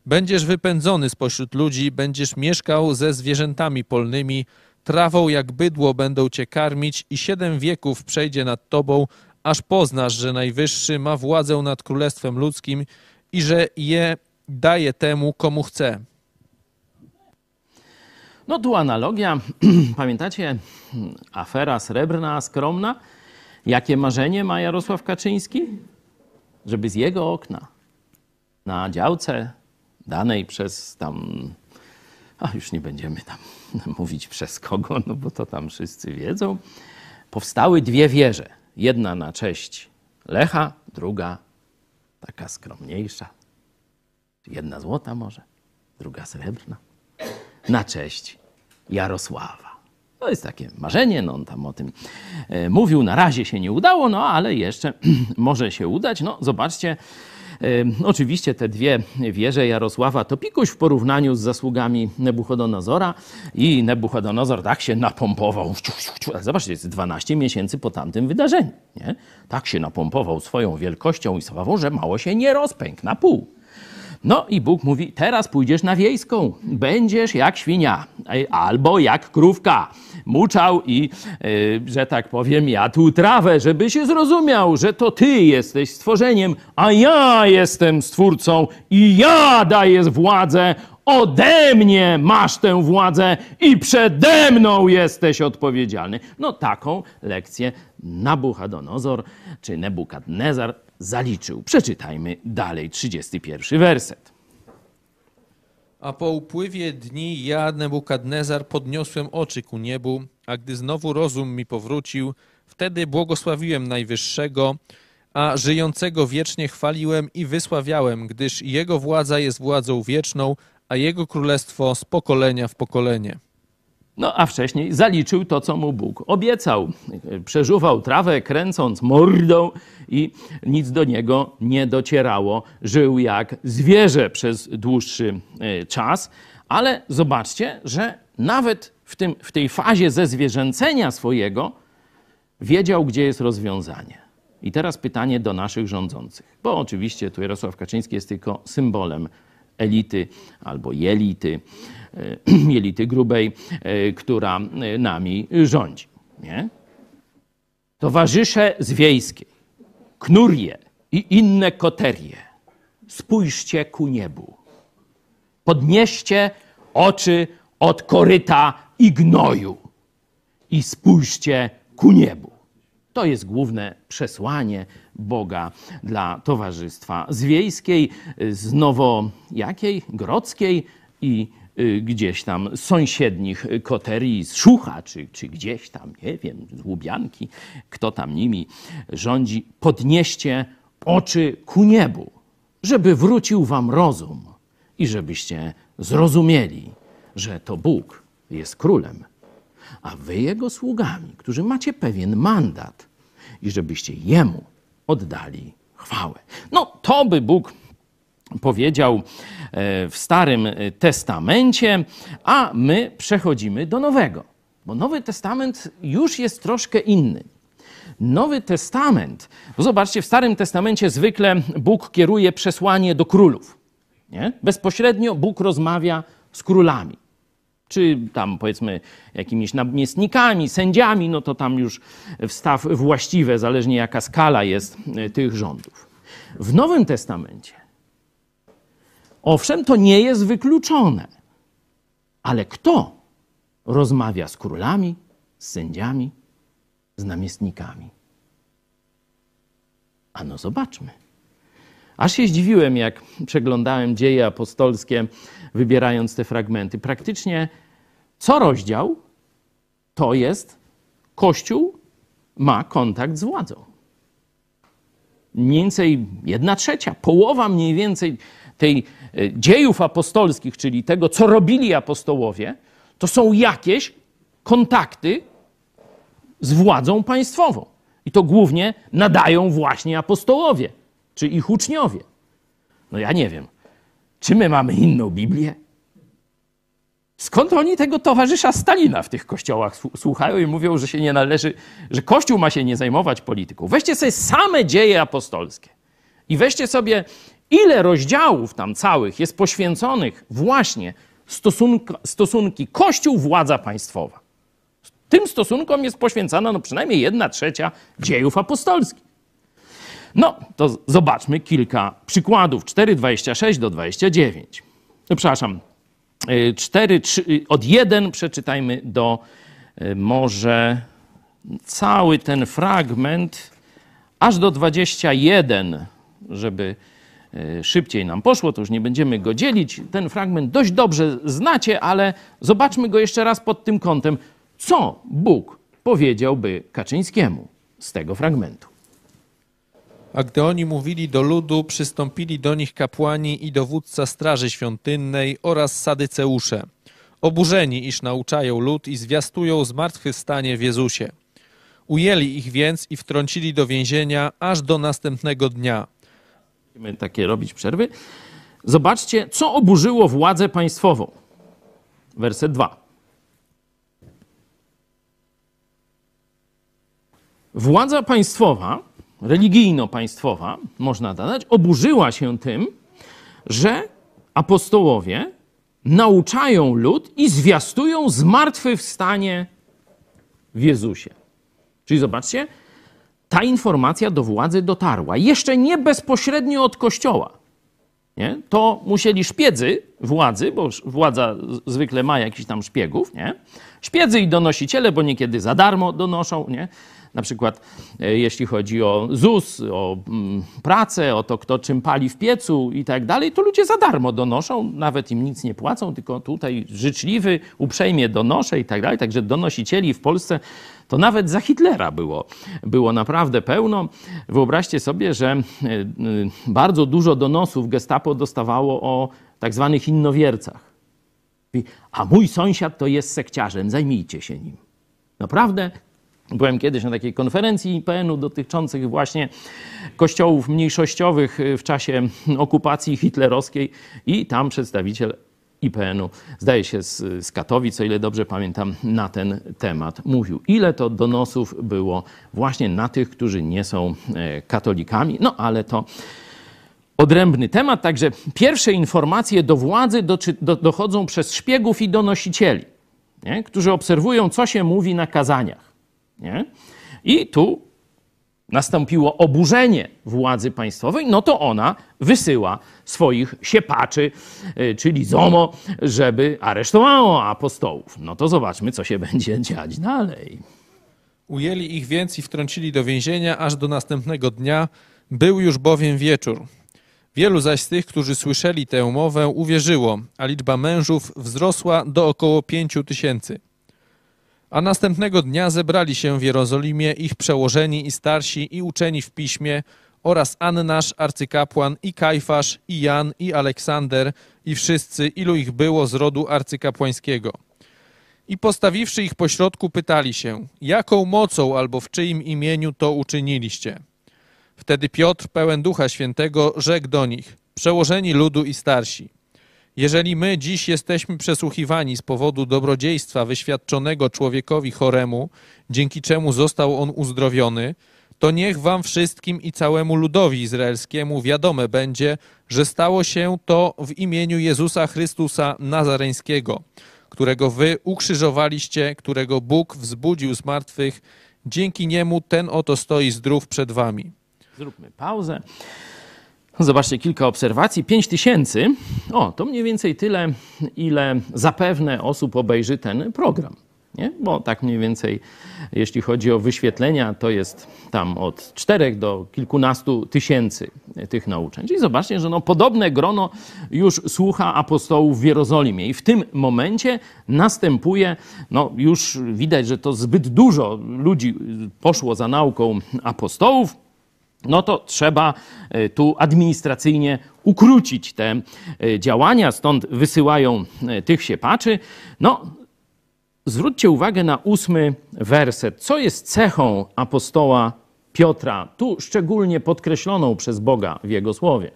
S5: Będziesz wypędzony spośród ludzi, będziesz mieszkał ze zwierzętami polnymi, trawą jak bydło będą cię karmić i siedem wieków przejdzie nad tobą, aż poznasz, że Najwyższy ma władzę nad królestwem ludzkim i że je daje temu, komu chce.
S4: No tu analogia, pamiętacie, afera srebrna, skromna? Jakie marzenie ma Jarosław Kaczyński? Żeby z jego okna na działce danej przez tam, a już nie będziemy tam mówić przez kogo, no bo to tam wszyscy wiedzą, powstały dwie wieże. Jedna na cześć Lecha, druga taka skromniejsza. Jedna złota może, druga srebrna na cześć Jarosława. To jest takie marzenie, no on tam o tym e, mówił. Na razie się nie udało, no ale jeszcze może się udać. No zobaczcie, e, oczywiście te dwie wieże Jarosława to pikuś w porównaniu z zasługami Nebuchodonozora i Nebuchodonozor tak się napompował. Zobaczcie, jest 12 miesięcy po tamtym wydarzeniu. Nie? Tak się napompował swoją wielkością i sławą, że mało się nie rozpękł na pół. No i Bóg mówi, teraz pójdziesz na wiejską, będziesz jak świnia ej, albo jak krówka. Muczał i, yy, że tak powiem, jadł trawę, żeby się zrozumiał, że to ty jesteś stworzeniem, a ja jestem stwórcą i ja daję władzę. Ode mnie masz tę władzę i przede mną jesteś odpowiedzialny. No taką lekcję Nabuchodonozor czy Nebukadnezar zaliczył. Przeczytajmy dalej 31 werset.
S5: A po upływie dni ja, Nebukadnezar, podniosłem oczy ku niebu, a gdy znowu rozum mi powrócił, wtedy błogosławiłem Najwyższego, a żyjącego wiecznie chwaliłem i wysławiałem, gdyż Jego władza jest władzą wieczną, a Jego królestwo z pokolenia w pokolenie.
S4: No a wcześniej zaliczył to, co mu Bóg obiecał. Przeżuwał trawę, kręcąc mordą i nic do niego nie docierało. Żył jak zwierzę przez dłuższy e, czas. Ale zobaczcie, że nawet w, tym, w tej fazie zezwierzęcenia swojego wiedział, gdzie jest rozwiązanie. I teraz pytanie do naszych rządzących, bo oczywiście tu Jarosław Kaczyński jest tylko symbolem elity albo jelity, e, jelity grubej, e, która e, nami rządzi. Nie? Towarzysze z wiejskiej, knurie i inne koterie, spójrzcie ku niebu. Podnieście oczy od koryta i gnoju i spójrzcie ku niebu. To jest główne przesłanie Boga dla towarzystwa z wiejskiej, z nowo jakiej? Grodzkiej i gdzieś tam sąsiednich koterii, z Szucha, czy, czy gdzieś tam, nie wiem, z Łubianki, kto tam nimi rządzi. Podnieście oczy ku niebu, żeby wrócił wam rozum i żebyście zrozumieli, że to Bóg jest królem a wy jego sługami, którzy macie pewien mandat i żebyście jemu oddali chwałę. No to by Bóg powiedział e, w Starym Testamencie, a my przechodzimy do Nowego, bo Nowy Testament już jest troszkę inny. Nowy Testament, zobaczcie, w Starym Testamencie zwykle Bóg kieruje przesłanie do królów. Nie? Bezpośrednio Bóg rozmawia z królami czy tam powiedzmy jakimiś namiestnikami, sędziami, no to tam już wstaw właściwe, zależnie jaka skala jest e, tych rządów. W Nowym Testamencie, owszem, to nie jest wykluczone, ale kto rozmawia z królami, z sędziami, z namiestnikami? Ano zobaczmy. Aż się zdziwiłem, jak przeglądałem dzieje apostolskie, wybierając te fragmenty. Praktycznie co rozdział to jest Kościół ma kontakt z władzą. Mniej więcej jedna trzecia, połowa mniej więcej tej e, dziejów apostolskich, czyli tego, co robili apostołowie, to są jakieś kontakty z władzą państwową. I to głównie nadają właśnie apostołowie, czy ich uczniowie. No ja nie wiem, czy my mamy inną Biblię? Skąd oni tego towarzysza Stalina w tych kościołach słuchają i mówią, że się nie należy, że Kościół ma się nie zajmować polityką? Weźcie sobie same dzieje apostolskie i weźcie sobie, ile rozdziałów tam całych jest poświęconych właśnie stosunki Kościół-władza państwowa. Tym stosunkom jest poświęcana no przynajmniej jedna trzecia dziejów apostolskich. No, to zobaczmy kilka przykładów. 4,26 do 29. No, Przepraszam, y, 4, 3, y, od 1 przeczytajmy do y, może cały ten fragment, aż do 21, żeby y, szybciej nam poszło, to już nie będziemy go dzielić. Ten fragment dość dobrze znacie, ale zobaczmy go jeszcze raz pod tym kątem, co Bóg powiedziałby Kaczyńskiemu z tego fragmentu.
S5: A gdy oni mówili do ludu, przystąpili do nich kapłani i dowódca straży świątynnej oraz sadyceusze, oburzeni, iż nauczają lud i zwiastują zmartwychwstanie w Jezusie. Ujęli ich więc i wtrącili do więzienia aż do następnego dnia.
S4: Będziemy takie robić przerwy. Zobaczcie, co oburzyło władzę państwową. Werset 2. Władza państwowa, religijno-państwowa, można dodać, oburzyła się tym, że apostołowie nauczają lud i zwiastują zmartwychwstanie w Jezusie. Czyli zobaczcie, ta informacja do władzy dotarła. Jeszcze nie bezpośrednio od kościoła. Nie? To musieli szpiedzy władzy, bo władza zwykle ma jakiś tam szpiegów, nie? Szpiedzy i donosiciele, bo niekiedy za darmo donoszą, nie? Na przykład e, jeśli chodzi o ZUS, o mm, pracę, o to, kto czym pali w piecu i tak dalej, to ludzie za darmo donoszą, nawet im nic nie płacą, tylko tutaj życzliwy, uprzejmie donoszę i tak dalej. Także donosicieli w Polsce to nawet za Hitlera było, było naprawdę pełno. Wyobraźcie sobie, że e, e, bardzo dużo donosów gestapo dostawało o tak zwanych innowiercach. A mój sąsiad to jest sekciarzem, zajmijcie się nim. Naprawdę Byłem kiedyś na takiej konferencji IPN-u dotyczących właśnie kościołów mniejszościowych w czasie okupacji hitlerowskiej i tam przedstawiciel IPN-u, zdaje się z, z Katowic, o ile dobrze pamiętam, na ten temat mówił. Ile to donosów było właśnie na tych, którzy nie są e, katolikami. No ale to odrębny temat. Także pierwsze informacje do władzy dochodzą przez szpiegów i donosicieli, nie? którzy obserwują, co się mówi na kazaniach. Nie? I tu nastąpiło oburzenie władzy państwowej, no to ona wysyła swoich siepaczy, y, czyli ZOMO, żeby aresztowało apostołów. No to zobaczmy, co się będzie dziać dalej.
S5: Ujęli ich więc i wtrącili do więzienia aż do następnego dnia. Był już bowiem wieczór. Wielu zaś z tych, którzy słyszeli tę mowę, uwierzyło, a liczba mężów wzrosła do około pięciu tysięcy. A następnego dnia zebrali się w Jerozolimie ich przełożeni i starsi i uczeni w piśmie oraz Annasz, arcykapłan i Kajfasz i Jan i Aleksander i wszyscy, ilu ich było z rodu arcykapłańskiego. I postawiwszy ich pośrodku, pytali się, jaką mocą albo w czyim imieniu to uczyniliście. Wtedy Piotr, pełen ducha świętego, rzekł do nich, przełożeni ludu i starsi. Jeżeli my dziś jesteśmy przesłuchiwani z powodu dobrodziejstwa wyświadczonego człowiekowi choremu, dzięki czemu został on uzdrowiony, to niech wam wszystkim i całemu ludowi izraelskiemu wiadome będzie, że stało się to w imieniu Jezusa Chrystusa Nazareńskiego, którego wy ukrzyżowaliście, którego Bóg wzbudził z martwych. Dzięki niemu ten oto stoi zdrów przed wami.
S4: Zróbmy pauzę. Zobaczcie kilka obserwacji. 5 tysięcy. O, to mniej więcej tyle, ile zapewne osób obejrzy ten program. Nie? Bo tak mniej więcej, jeśli chodzi o wyświetlenia, to jest tam od 4 do kilkunastu tysięcy tych nauczeń. Czyli zobaczcie, że no, podobne grono już słucha apostołów w Jerozolimie. I w tym momencie następuje, no już widać, że to zbyt dużo ludzi poszło za nauką apostołów no to trzeba e, tu administracyjnie ukrócić te e, działania, stąd wysyłają e, tych siepaczy. No, zwróćcie uwagę na ósmy werset. Co jest cechą apostoła Piotra, tu szczególnie podkreśloną przez Boga w jego słowie?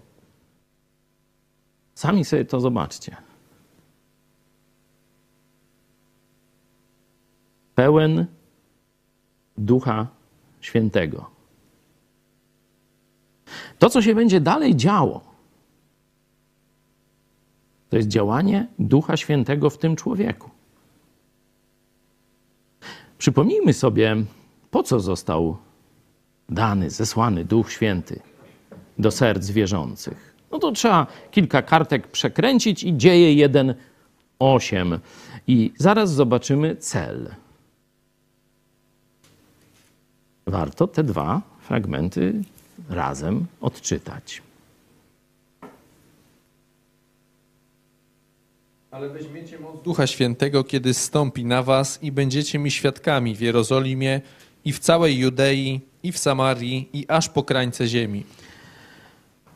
S4: Sami sobie to zobaczcie. Pełen Ducha Świętego. To, co się będzie dalej działo, to jest działanie Ducha Świętego w tym człowieku. Przypomnijmy sobie, po co został dany, zesłany Duch Święty. do serc wierzących. No to trzeba kilka kartek przekręcić i dzieje 1:8 i zaraz zobaczymy cel. Warto te dwa fragmenty razem odczytać.
S5: Ale weźmiecie moc Ducha Świętego, kiedy zstąpi na was i będziecie mi świadkami w Jerozolimie i w całej Judei i w Samarii i aż po krańce ziemi.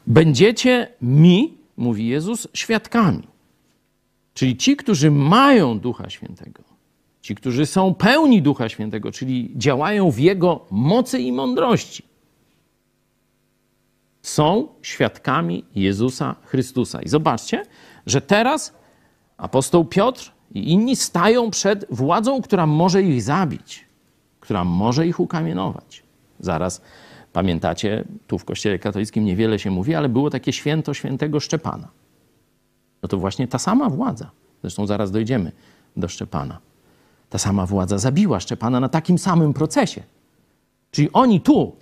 S4: Będziecie mi, mówi Jezus, świadkami. Czyli ci, którzy mają Ducha Świętego, ci, którzy są pełni Ducha Świętego, czyli działają w Jego mocy i mądrości, są świadkami Jezusa Chrystusa. I zobaczcie, że teraz apostoł Piotr i inni stają przed władzą, która może ich zabić, która może ich ukamienować. Zaraz pamiętacie, tu w Kościele katolickim niewiele się mówi, ale było takie święto świętego Szczepana. No to właśnie ta sama władza, zresztą zaraz dojdziemy do Szczepana, ta sama władza zabiła Szczepana na takim samym procesie. Czyli oni tu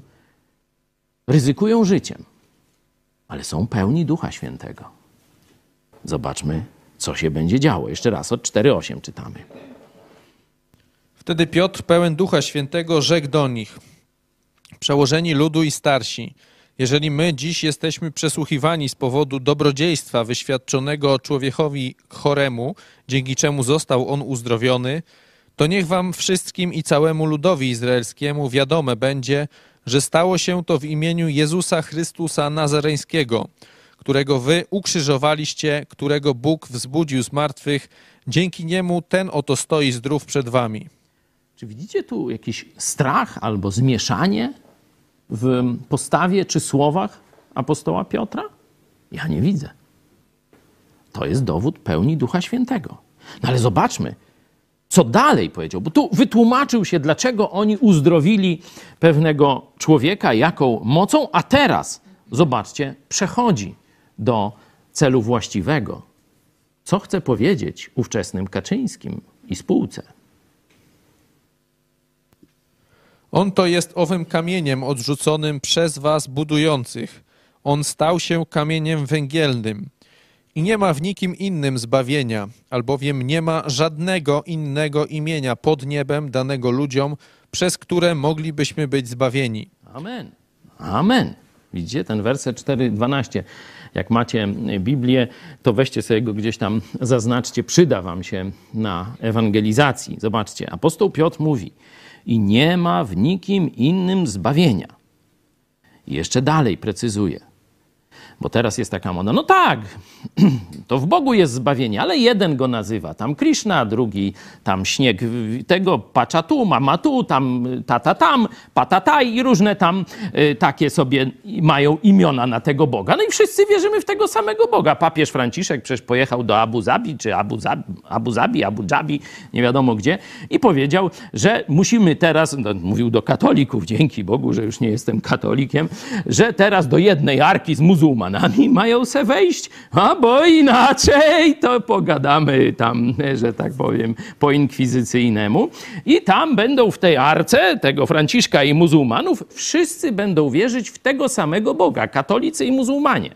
S4: ryzykują życiem, ale są pełni Ducha Świętego. Zobaczmy, co się będzie działo. Jeszcze raz od 4.8 czytamy.
S5: Wtedy Piotr, pełen Ducha Świętego, rzekł do nich: Przełożeni ludu i starsi, jeżeli my dziś jesteśmy przesłuchiwani z powodu dobrodziejstwa wyświadczonego człowiekowi choremu, dzięki czemu został on uzdrowiony, to niech wam wszystkim i całemu ludowi izraelskiemu wiadome będzie, że stało się to w imieniu Jezusa Chrystusa Nazareńskiego, którego wy ukrzyżowaliście, którego Bóg wzbudził z martwych. Dzięki niemu ten oto stoi zdrów przed wami.
S4: Czy widzicie tu jakiś strach albo zmieszanie w postawie czy słowach apostoła Piotra? Ja nie widzę. To jest dowód pełni Ducha Świętego. No ale zobaczmy, co dalej powiedział, bo tu wytłumaczył się, dlaczego oni uzdrowili pewnego człowieka, jaką mocą, a teraz, zobaczcie, przechodzi do celu właściwego. Co chce powiedzieć ówczesnym Kaczyńskim i spółce?
S5: On to jest owym kamieniem odrzuconym przez was budujących. On stał się kamieniem węgielnym. I nie ma w nikim innym zbawienia, albowiem nie ma żadnego innego imienia pod niebem danego ludziom, przez które moglibyśmy być zbawieni.
S4: Amen. Amen. Widzicie ten werset 4:12. Jak macie Biblię, to weźcie sobie go gdzieś tam, zaznaczcie, przyda wam się na ewangelizacji. Zobaczcie, apostoł Piotr mówi: I nie ma w nikim innym zbawienia. I jeszcze dalej precyzuje. Bo teraz jest taka moda, no tak, to w Bogu jest zbawienie, ale jeden go nazywa tam Krishna, drugi tam śnieg tego, pacza tu, mama tu, tam tata tam, patataj i różne tam y, takie sobie mają imiona na tego Boga. No i wszyscy wierzymy w tego samego Boga. Papież Franciszek przecież pojechał do Abu Zabi, czy Abu Zabi, Abu, Zabi, Abu Dhabi, nie wiadomo gdzie, i powiedział, że musimy teraz, no, mówił do katolików, dzięki Bogu, że już nie jestem katolikiem, że teraz do jednej arki z muzułmanami mają se wejść, a bo inaczej to pogadamy tam, że tak powiem, po inkwizycyjnemu. I tam będą w tej arce tego Franciszka i muzułmanów, wszyscy będą wierzyć w tego samego Boga, katolicy i muzułmanie.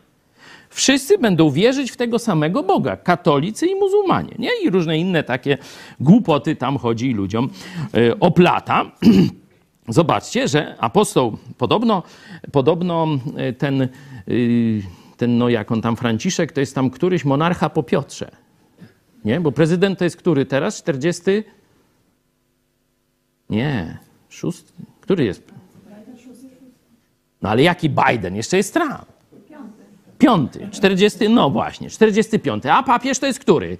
S4: Wszyscy będą wierzyć w tego samego Boga, katolicy i muzułmanie. Nie? I różne inne takie głupoty tam chodzi ludziom y, oplata. Zobaczcie, że apostoł, podobno, podobno y, ten, y, ten, no jak on tam, Franciszek, to jest tam któryś monarcha po Piotrze. Nie? Bo prezydent to jest który teraz? 40? Nie, szósty. Który jest? No ale jaki Biden? Jeszcze jest Trump. Piąty. 40, no właśnie, 45. A papież to jest który?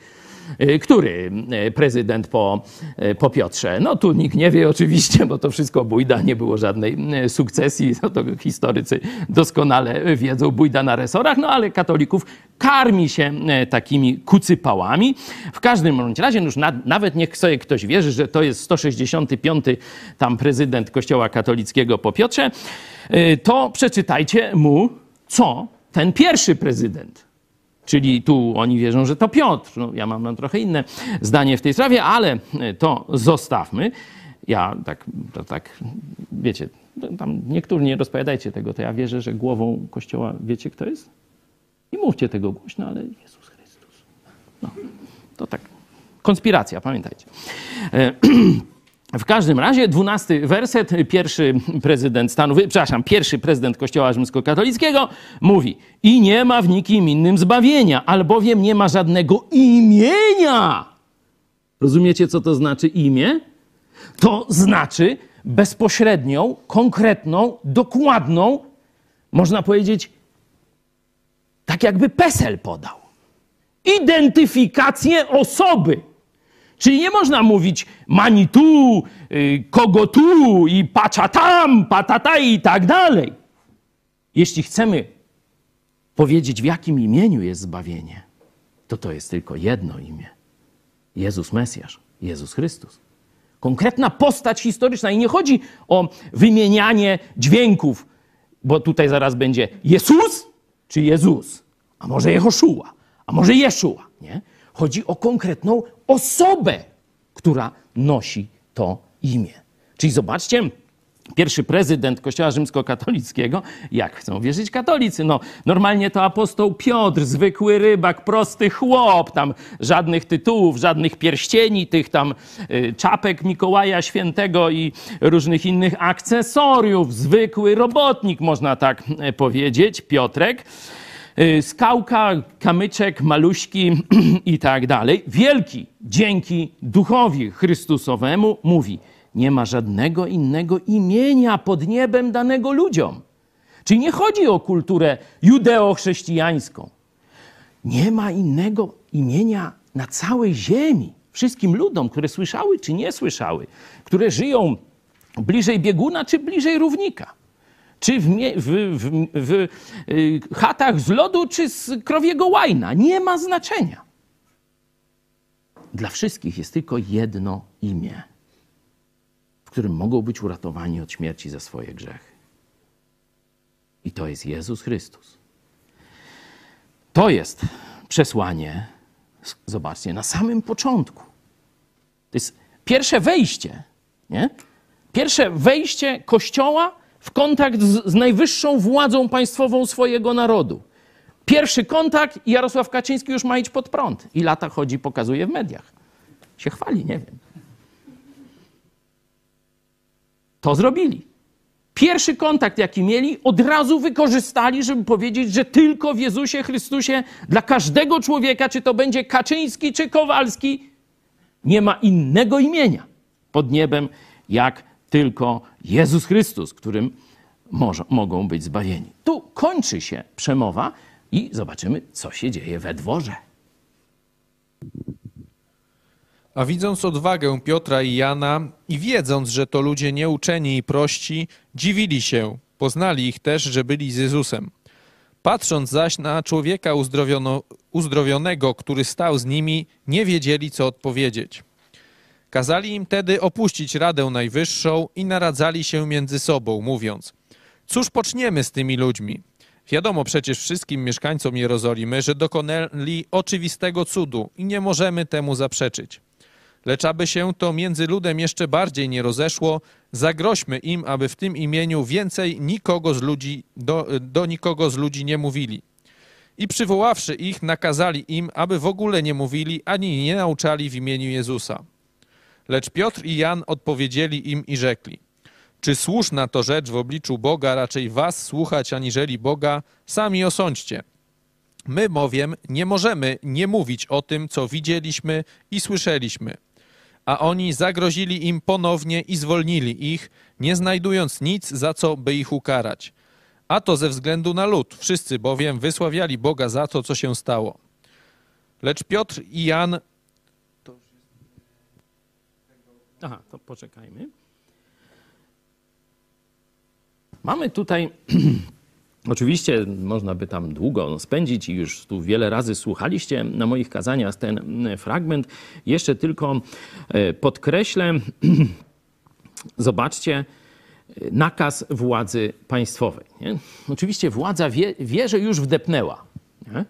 S4: Y, Który y, prezydent po, y, po Piotrze? No tu nikt nie wie oczywiście, bo to wszystko bójda, nie było żadnej sukcesji. No, to historycy doskonale wiedzą, bójda na resorach, no ale katolików karmi się takimi kucypałami. W każdym bądź razie, no już na, nawet niech sobie ktoś wierzy, że to jest 165 tam prezydent Kościoła katolickiego po Piotrze, to przeczytajcie mu, co ten pierwszy prezydent Czyli tu oni wierzą, że to Piotr. No, ja mam no, trochę inne zdanie w tej sprawie, ale to zostawmy. Ja tak, to tak, wiecie, Tam niektórzy nie rozpowiadajcie tego, to ja wierzę, że głową Kościoła wiecie kto jest? I mówcie tego głośno, ale Jezus Chrystus. No, to tak. Konspiracja, pamiętajcie. W każdym razie, dwunasty werset, pierwszy prezydent Stanów, przepraszam, pierwszy prezydent Kościoła Rzymskokatolickiego mówi: I nie ma w nikim innym zbawienia, albowiem nie ma żadnego imienia. Rozumiecie, co to znaczy imię? To znaczy bezpośrednią, konkretną, dokładną, można powiedzieć, tak jakby PESEL podał. Identyfikację osoby. Czyli nie można mówić mani tu, y, kogo tu i pacza tam, patata i tak dalej. Jeśli chcemy powiedzieć, w jakim imieniu jest zbawienie, to to jest tylko jedno imię. Jezus Mesjasz, Jezus Chrystus. Konkretna postać historyczna i nie chodzi o wymienianie dźwięków, bo tutaj zaraz będzie Jezus czy Jezus, a może Jehoszua, a może Jeszua, nie? Chodzi o konkretną osobę, która nosi to imię. Czyli zobaczcie, pierwszy prezydent Kościoła Rzymskokatolickiego, jak chcą wierzyć katolicy, no normalnie to apostoł Piotr, zwykły rybak, prosty chłop, tam żadnych tytułów, żadnych pierścieni, tych tam y, czapek Mikołaja Świętego i różnych innych akcesoriów, zwykły robotnik, można tak e, powiedzieć, Piotrek. Y, skałka, kamyczek, maluśki i tak dalej. Wielki dzięki Duchowi Chrystusowemu mówi, nie ma żadnego innego imienia pod niebem danego ludziom. Czyli nie chodzi o kulturę judeo-chrześcijańską. Nie ma innego imienia na całej ziemi. Wszystkim ludom, które słyszały czy nie słyszały, które żyją bliżej bieguna czy bliżej równika czy w, w, w, w y, chatach z lodu, czy z krowiego łajna. Nie ma znaczenia. Dla wszystkich jest tylko jedno imię, w którym mogą być uratowani od śmierci za swoje grzechy. I to jest Jezus Chrystus. To jest przesłanie, zobaczcie, na samym początku. To jest pierwsze wejście, nie? Pierwsze wejście Kościoła w kontakt z, z najwyższą władzą państwową swojego narodu. Pierwszy kontakt i Jarosław Kaczyński już ma iść pod prąd. I lata chodzi, pokazuje w mediach. Się chwali, nie wiem. To zrobili. Pierwszy kontakt, jaki mieli, od razu wykorzystali, żeby powiedzieć, że tylko w Jezusie Chrystusie dla każdego człowieka, czy to będzie Kaczyński, czy Kowalski, nie ma innego imienia pod niebem, jak tylko Jezus Chrystus, którym może, mogą być zbawieni. Tu kończy się przemowa i zobaczymy, co się dzieje we dworze.
S5: A widząc odwagę Piotra i Jana i wiedząc, że to ludzie nieuczeni i prości, dziwili się, poznali ich też, że byli z Jezusem. Patrząc zaś na człowieka uzdrowionego, który stał z nimi, nie wiedzieli, co odpowiedzieć. Kazali im tedy opuścić Radę Najwyższą i naradzali się między sobą, mówiąc: Cóż poczniemy z tymi ludźmi? Wiadomo przecież wszystkim mieszkańcom Jerozolimy, że dokonali oczywistego cudu i nie możemy temu zaprzeczyć. Lecz aby się to między ludem jeszcze bardziej nie rozeszło, zagroźmy im, aby w tym imieniu więcej nikogo z ludzi, do, do nikogo z ludzi nie mówili. I przywoławszy ich, nakazali im, aby w ogóle nie mówili ani nie nauczali w imieniu Jezusa. Lecz Piotr i Jan odpowiedzieli im i rzekli: Czy słuszna to rzecz w obliczu Boga raczej was słuchać aniżeli Boga? Sami osądźcie. My bowiem nie możemy nie mówić o tym, co widzieliśmy i słyszeliśmy. A oni zagrozili im ponownie i zwolnili ich, nie znajdując nic, za co by ich ukarać. A to ze względu na lud, wszyscy bowiem wysławiali Boga za to, co się stało. Lecz Piotr i Jan
S4: Aha, to poczekajmy. Mamy tutaj, oczywiście można by tam długo spędzić i już tu wiele razy słuchaliście na moich kazaniach ten fragment. Jeszcze tylko e, podkreślę, zobaczcie, nakaz władzy państwowej. Nie? Oczywiście władza wie, wie, że już wdepnęła. Nie?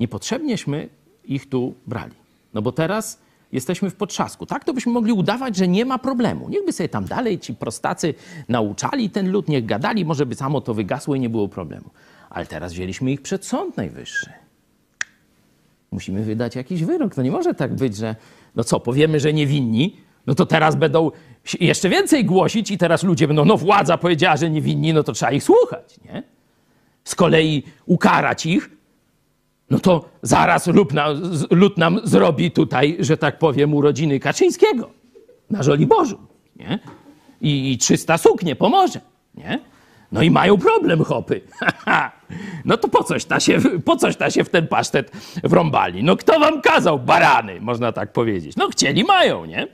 S4: Niepotrzebnieśmy ich tu brali. No bo teraz jesteśmy w potrzasku. Tak to byśmy mogli udawać, że nie ma problemu. Niechby sobie tam dalej ci prostacy nauczali ten lud, niech gadali, może by samo to wygasło i nie było problemu. Ale teraz wzięliśmy ich przed Sąd Najwyższy. Musimy wydać jakiś wyrok. To nie może tak być, że no co, powiemy, że niewinni, no to teraz będą jeszcze więcej głosić i teraz ludzie będą, no władza powiedziała, że niewinni, no to trzeba ich słuchać, nie? Z kolei ukarać ich, no to zaraz lud nam, lud nam zrobi tutaj, że tak powiem, urodziny Kaczyńskiego na Żoliborzu, nie? I, I 300 suknie pomoże, nie? No i mają problem, chopy. no to po coś, ta się, po coś ta się w ten pasztet wrąbali? No kto wam kazał, barany, można tak powiedzieć. No chcieli, mają, nie?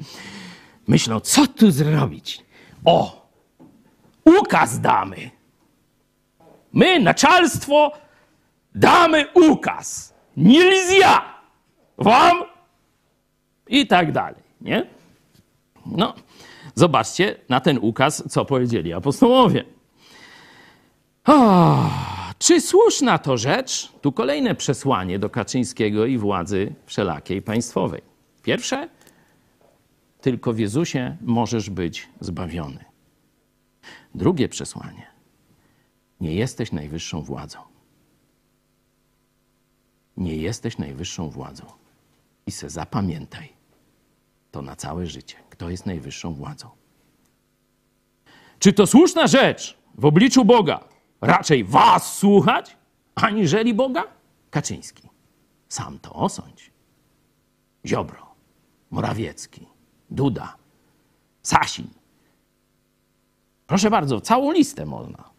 S4: Myślą, co tu zrobić? O, ukaz damy. My, naczelstwo, damy ukaz. Nilzja wam i tak dalej, nie? No, zobaczcie na ten ukaz, co powiedzieli apostołowie. O, czy słuszna to rzecz? Tu kolejne przesłanie do Kaczyńskiego i władzy wszelakiej państwowej. Pierwsze, tylko w Jezusie możesz być zbawiony. Drugie przesłanie, nie jesteś najwyższą władzą. Nie jesteś najwyższą władzą. I se zapamiętaj to na całe życie. Kto jest najwyższą władzą? Czy to słuszna rzecz w obliczu Boga raczej was słuchać, aniżeli Boga? Kaczyński. Sam to osądź. Ziobro, Morawiecki, Duda, Sasin. Proszę bardzo, całą listę można.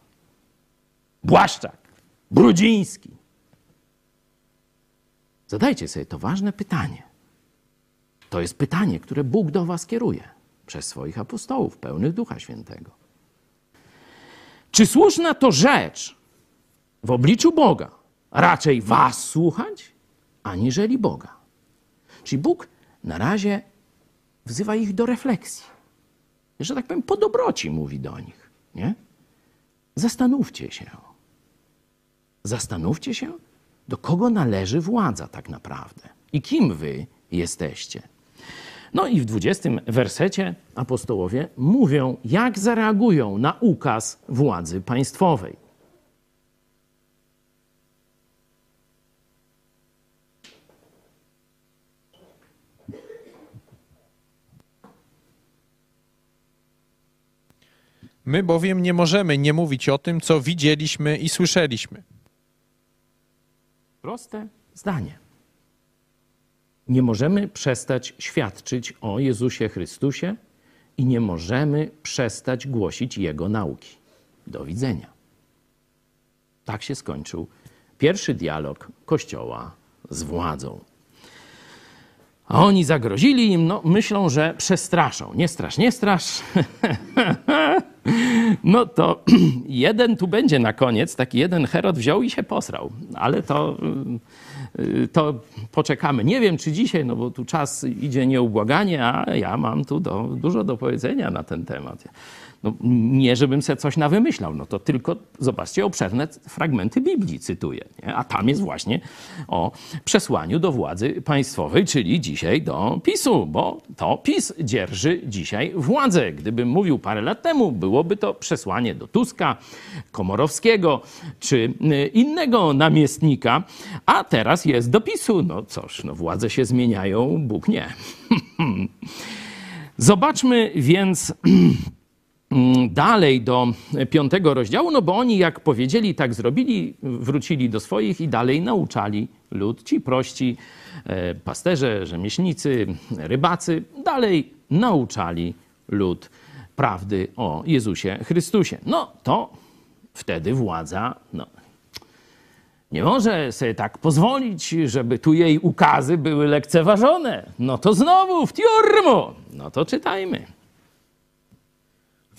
S4: Błaszczak, Brudziński. Zadajcie sobie to ważne pytanie. To jest pytanie, które Bóg do was kieruje przez swoich apostołów, pełnych Ducha Świętego. Czy słuszna to rzecz w obliczu Boga raczej was słuchać, aniżeli Boga? Czyli Bóg na razie wzywa ich do refleksji. Że tak powiem, po dobroci mówi do nich. Nie? Zastanówcie się. Zastanówcie się, do kogo należy władza tak naprawdę i kim wy jesteście. No i w 20 wersecie apostołowie mówią, jak zareagują na ukaz władzy państwowej.
S5: My bowiem nie możemy nie mówić o tym, co widzieliśmy i słyszeliśmy.
S4: Proste zdanie. Nie możemy przestać świadczyć o Jezusie Chrystusie i nie możemy przestać głosić Jego nauki. Do widzenia. Tak się skończył pierwszy dialog Kościoła z władzą. A oni zagrozili im, no myślą, że przestraszą. Nie strasz, nie strasz. No to jeden tu będzie na koniec, taki jeden Herod wziął i się posrał. Ale to, y, to poczekamy. Nie wiem, czy dzisiaj, no bo tu czas idzie nieubłaganie, a ja mam tu do, dużo do powiedzenia na ten temat. No, nie, żebym sobie coś nawymyślał, no to tylko zobaczcie obszerne fragmenty Biblii cytuję. Nie? A tam jest właśnie o przesłaniu do władzy państwowej, czyli dzisiaj do PiSu, bo to PiS dzierży dzisiaj władzę. Gdybym mówił parę lat temu, byłoby to przesłanie do Tuska, Komorowskiego czy y, innego namiestnika, a teraz jest do PiSu. No cóż, no władze się zmieniają, Bóg nie. Zobaczmy więc dalej do piątego rozdziału, no bo oni jak powiedzieli, tak zrobili, wrócili do swoich i dalej nauczali lud. Ci prości e, pasterze, rzemieślnicy, rybacy, dalej nauczali lud prawdy o Jezusie Chrystusie. No to wtedy władza no, nie może sobie tak pozwolić, żeby tu jej ukazy były lekceważone. No to znowu w tiurmu. No to czytajmy.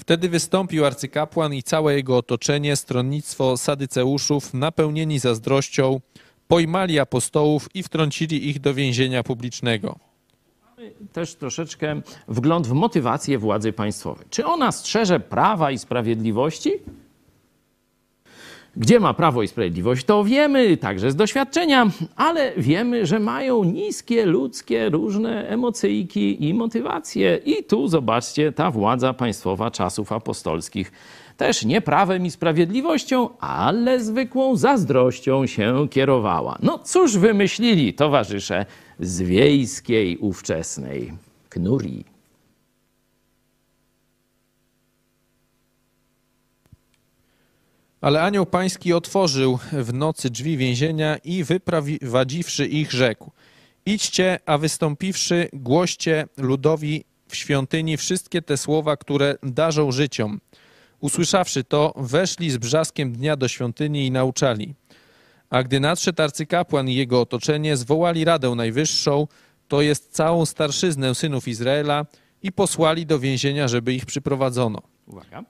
S5: Wtedy wystąpił arcykapłan i całe jego otoczenie, stronnictwo sadyceuszów, napełnieni zazdrością, pojmali apostołów i wtrącili ich do więzienia publicznego.
S4: Też troszeczkę wgląd w motywację władzy państwowej. Czy ona strzeże prawa i sprawiedliwości? Gdzie ma prawo i sprawiedliwość, to wiemy, także z doświadczenia, ale wiemy, że mają niskie ludzkie różne emocyjki i motywacje. I tu zobaczcie, ta władza państwowa czasów apostolskich też nie prawem i sprawiedliwością, ale zwykłą zazdrością się kierowała. No cóż wymyślili towarzysze z wiejskiej ówczesnej knurii.
S5: Ale anioł pański otworzył w nocy drzwi więzienia i wyprowadziwszy ich rzekł. Idźcie, a wystąpiwszy, głoście ludowi w świątyni wszystkie te słowa, które darzą życiom. Usłyszawszy to, weszli z brzaskiem dnia do świątyni i nauczali. A gdy nadszedł arcykapłan i jego otoczenie, zwołali Radę Najwyższą, to jest całą starszyznę synów Izraela i posłali do więzienia, żeby ich przyprowadzono.
S4: Uwaga.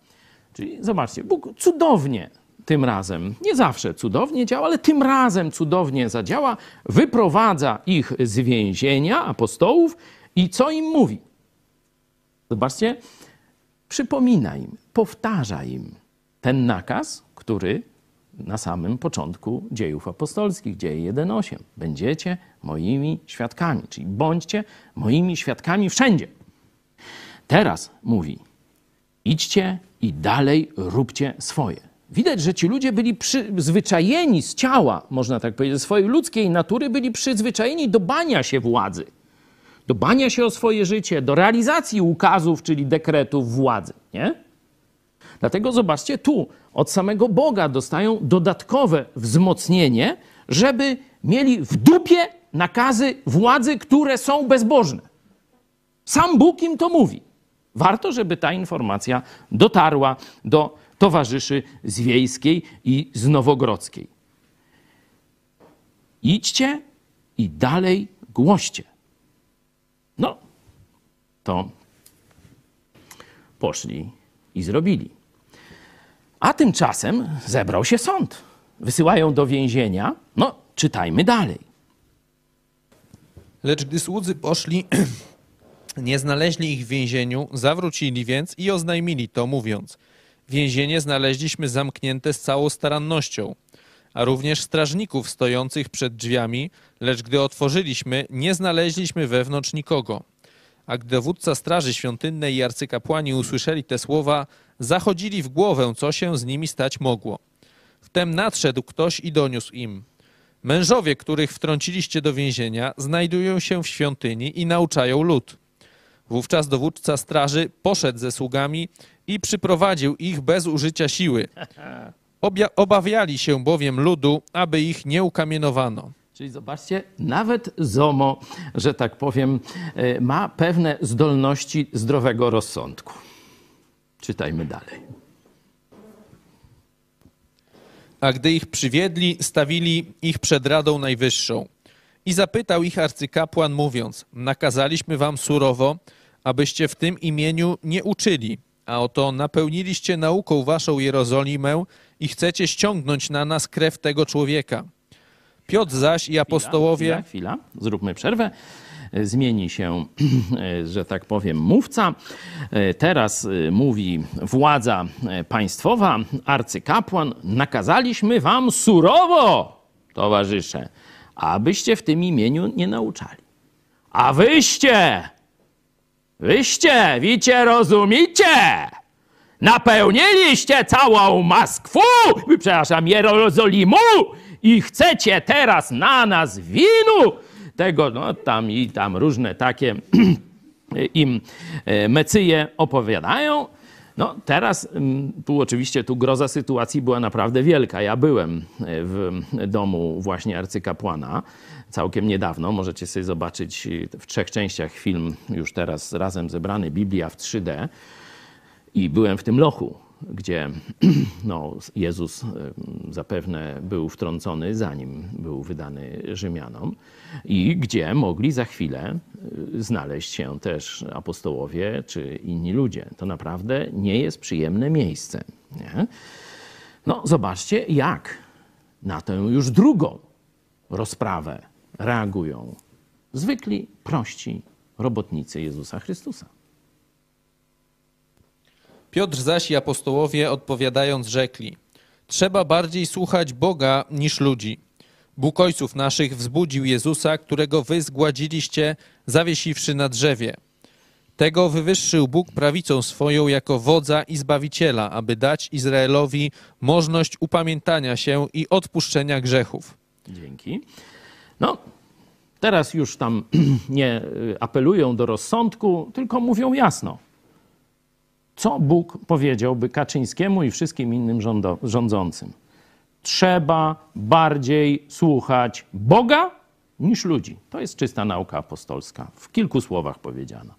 S4: Czyli zobaczcie, Bóg cudownie tym razem, nie zawsze cudownie działa, ale tym razem cudownie zadziała, wyprowadza ich z więzienia apostołów i co im mówi? Zobaczcie, przypomina im, powtarza im ten nakaz, który na samym początku dziejów apostolskich, dzieje 1.8. Będziecie moimi świadkami, czyli bądźcie moimi świadkami wszędzie. Teraz mówi, idźcie i dalej róbcie swoje. Widać, że ci ludzie byli przyzwyczajeni z ciała, można tak powiedzieć, ze swojej ludzkiej natury, byli przyzwyczajeni do bania się władzy, do bania się o swoje życie, do realizacji ukazów, czyli dekretów władzy. Nie? Dlatego zobaczcie, tu od samego Boga dostają dodatkowe wzmocnienie, żeby mieli w dupie nakazy władzy, które są bezbożne. Sam Bóg im to mówi. Warto, żeby ta informacja dotarła do towarzyszy z Wiejskiej i z Nowogrodzkiej. Idźcie i dalej głoście. No, to poszli i zrobili. A tymczasem zebrał się sąd. Wysyłają do więzienia. No, czytajmy dalej.
S5: Lecz gdy słudzy poszli, nie znaleźli ich w więzieniu, zawrócili więc i oznajmili to, mówiąc: Więzienie znaleźliśmy zamknięte z całą starannością, a również strażników stojących przed drzwiami, lecz gdy otworzyliśmy, nie znaleźliśmy wewnątrz nikogo. A gdy dowódca straży świątynnej i arcykapłani usłyszeli te słowa, zachodzili w głowę, co się z nimi stać mogło. Wtem nadszedł ktoś i doniósł im. Mężowie, których wtrąciliście do więzienia, znajdują się w świątyni i nauczają lud. Wówczas dowódca straży poszedł ze sługami i przyprowadził ich bez użycia siły. Obja obawiali się bowiem ludu, aby ich nie ukamienowano.
S4: Czyli zobaczcie, nawet ZOMO, że tak powiem, e, ma pewne zdolności zdrowego rozsądku. Czytajmy dalej.
S5: A gdy ich przywiedli, stawili ich przed Radą Najwyższą. I zapytał ich arcykapłan, mówiąc: Nakazaliśmy wam surowo, abyście w tym imieniu nie uczyli, a oto napełniliście nauką waszą Jerozolimę i chcecie ściągnąć na nas krew tego człowieka. Piotr zaś i apostołowie.
S4: Chwila, chwila, zróbmy przerwę. Zmieni się, że tak powiem, mówca. Teraz mówi władza państwowa, arcykapłan. Nakazaliśmy wam surowo, towarzysze, abyście w tym imieniu nie nauczali. A wyście, wyście, wicie, rozumicie? Napełniliście całą Maskwę, przepraszam, Jerozolimu i chcecie teraz na nas winu tego, no tam i tam różne takie im e, mecyje opowiadają. No teraz tu oczywiście tu groza sytuacji była naprawdę wielka. Ja byłem e, w domu właśnie arcykapłana całkiem niedawno. Możecie sobie zobaczyć w trzech częściach film już teraz razem zebrany, Biblia w 3D. I byłem w tym lochu, gdzie no, Jezus zapewne był wtrącony, zanim był wydany Rzymianom, i gdzie mogli za chwilę y, znaleźć się też apostołowie czy inni ludzie. To naprawdę nie jest przyjemne miejsce. Nie? No, zobaczcie, jak na tę już drugą rozprawę reagują zwykli, prości robotnicy Jezusa Chrystusa.
S5: Piotr zaś i apostołowie odpowiadając rzekli: Trzeba bardziej słuchać Boga niż ludzi. Bóg ojców naszych wzbudził Jezusa, którego wy zgładziliście, zawiesiwszy na drzewie. Tego wywyższył Bóg prawicą swoją jako wodza i zbawiciela, aby dać Izraelowi możność upamiętania się i odpuszczenia grzechów.
S4: Dzięki. No, teraz już tam nie y, apelują do rozsądku, tylko mówią jasno. Co Bóg powiedziałby Kaczyńskiemu i wszystkim innym rządo- rządzącym? Trzeba bardziej słuchać Boga niż ludzi. To jest czysta nauka apostolska, w kilku słowach powiedziana.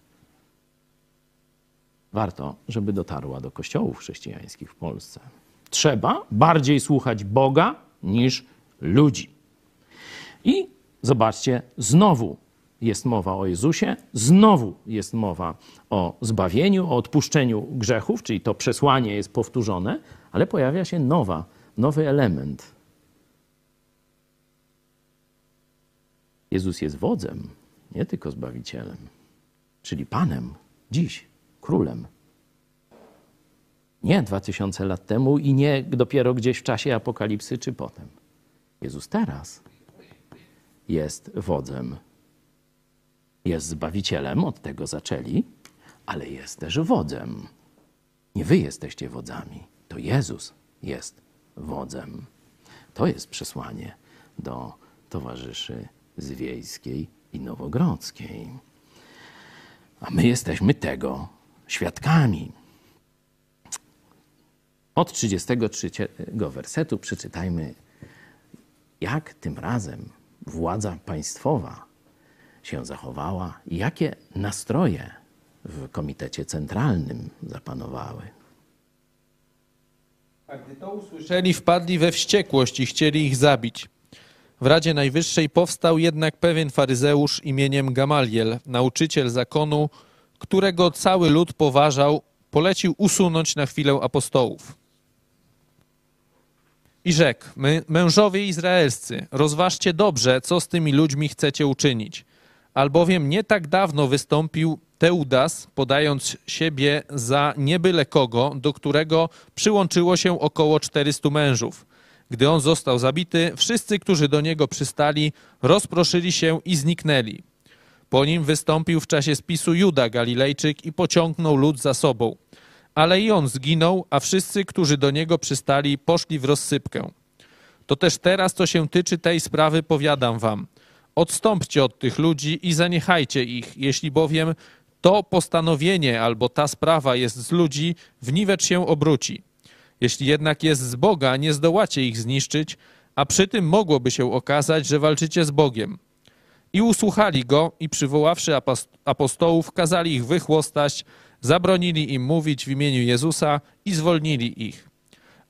S4: Warto, żeby dotarła do kościołów chrześcijańskich w Polsce. Trzeba bardziej słuchać Boga niż ludzi. I zobaczcie, znowu jest mowa o Jezusie, znowu jest mowa o zbawieniu, o odpuszczeniu grzechów, czyli to przesłanie jest powtórzone, ale pojawia się nowa, nowy element. Jezus jest wodzem, nie tylko zbawicielem, czyli Panem, dziś, królem. Nie dwa tysiące lat temu i nie dopiero gdzieś w czasie apokalipsy czy potem. Jezus teraz jest wodzem. Jest zbawicielem, od tego zaczęli, ale jest też wodzem. Nie wy jesteście wodzami, to Jezus jest wodzem. To jest przesłanie do towarzyszy z Wiejskiej i Nowogrodzkiej. A my jesteśmy tego świadkami. Od 33 wersetu przeczytajmy, jak tym razem władza państwowa się zachowała jakie nastroje w Komitecie Centralnym zapanowały.
S5: A gdy to usłyszeli, wpadli we wściekłość i chcieli ich zabić. W Radzie Najwyższej powstał jednak pewien faryzeusz imieniem Gamaliel, nauczyciel zakonu, którego cały lud poważał, polecił usunąć na chwilę apostołów. I rzekł, "My- mężowie izraelscy, rozważcie dobrze, co z tymi ludźmi chcecie uczynić. Albowiem nie tak dawno wystąpił Teudas, podając siebie za niebyle kogo, do którego przyłączyło się około 400 mężów. Gdy on został zabity, wszyscy, którzy do niego przystali, rozproszyli się i zniknęli. Po nim wystąpił w czasie spisu Juda Galilejczyk i pociągnął lud za sobą. Ale i on zginął, a wszyscy, którzy do niego przystali, poszli w rozsypkę. To też teraz, co się tyczy tej sprawy, powiadam wam. Odstąpcie od tych ludzi i zaniechajcie ich, jeśli bowiem to postanowienie albo ta sprawa jest z ludzi, w niwecz się obróci. Jeśli jednak jest z Boga, nie zdołacie ich zniszczyć, a przy tym mogłoby się okazać, że walczycie z Bogiem. I usłuchali go i przywoławszy apos- apostołów, kazali ich wychłostać, zabronili im mówić w imieniu Jezusa i zwolnili ich.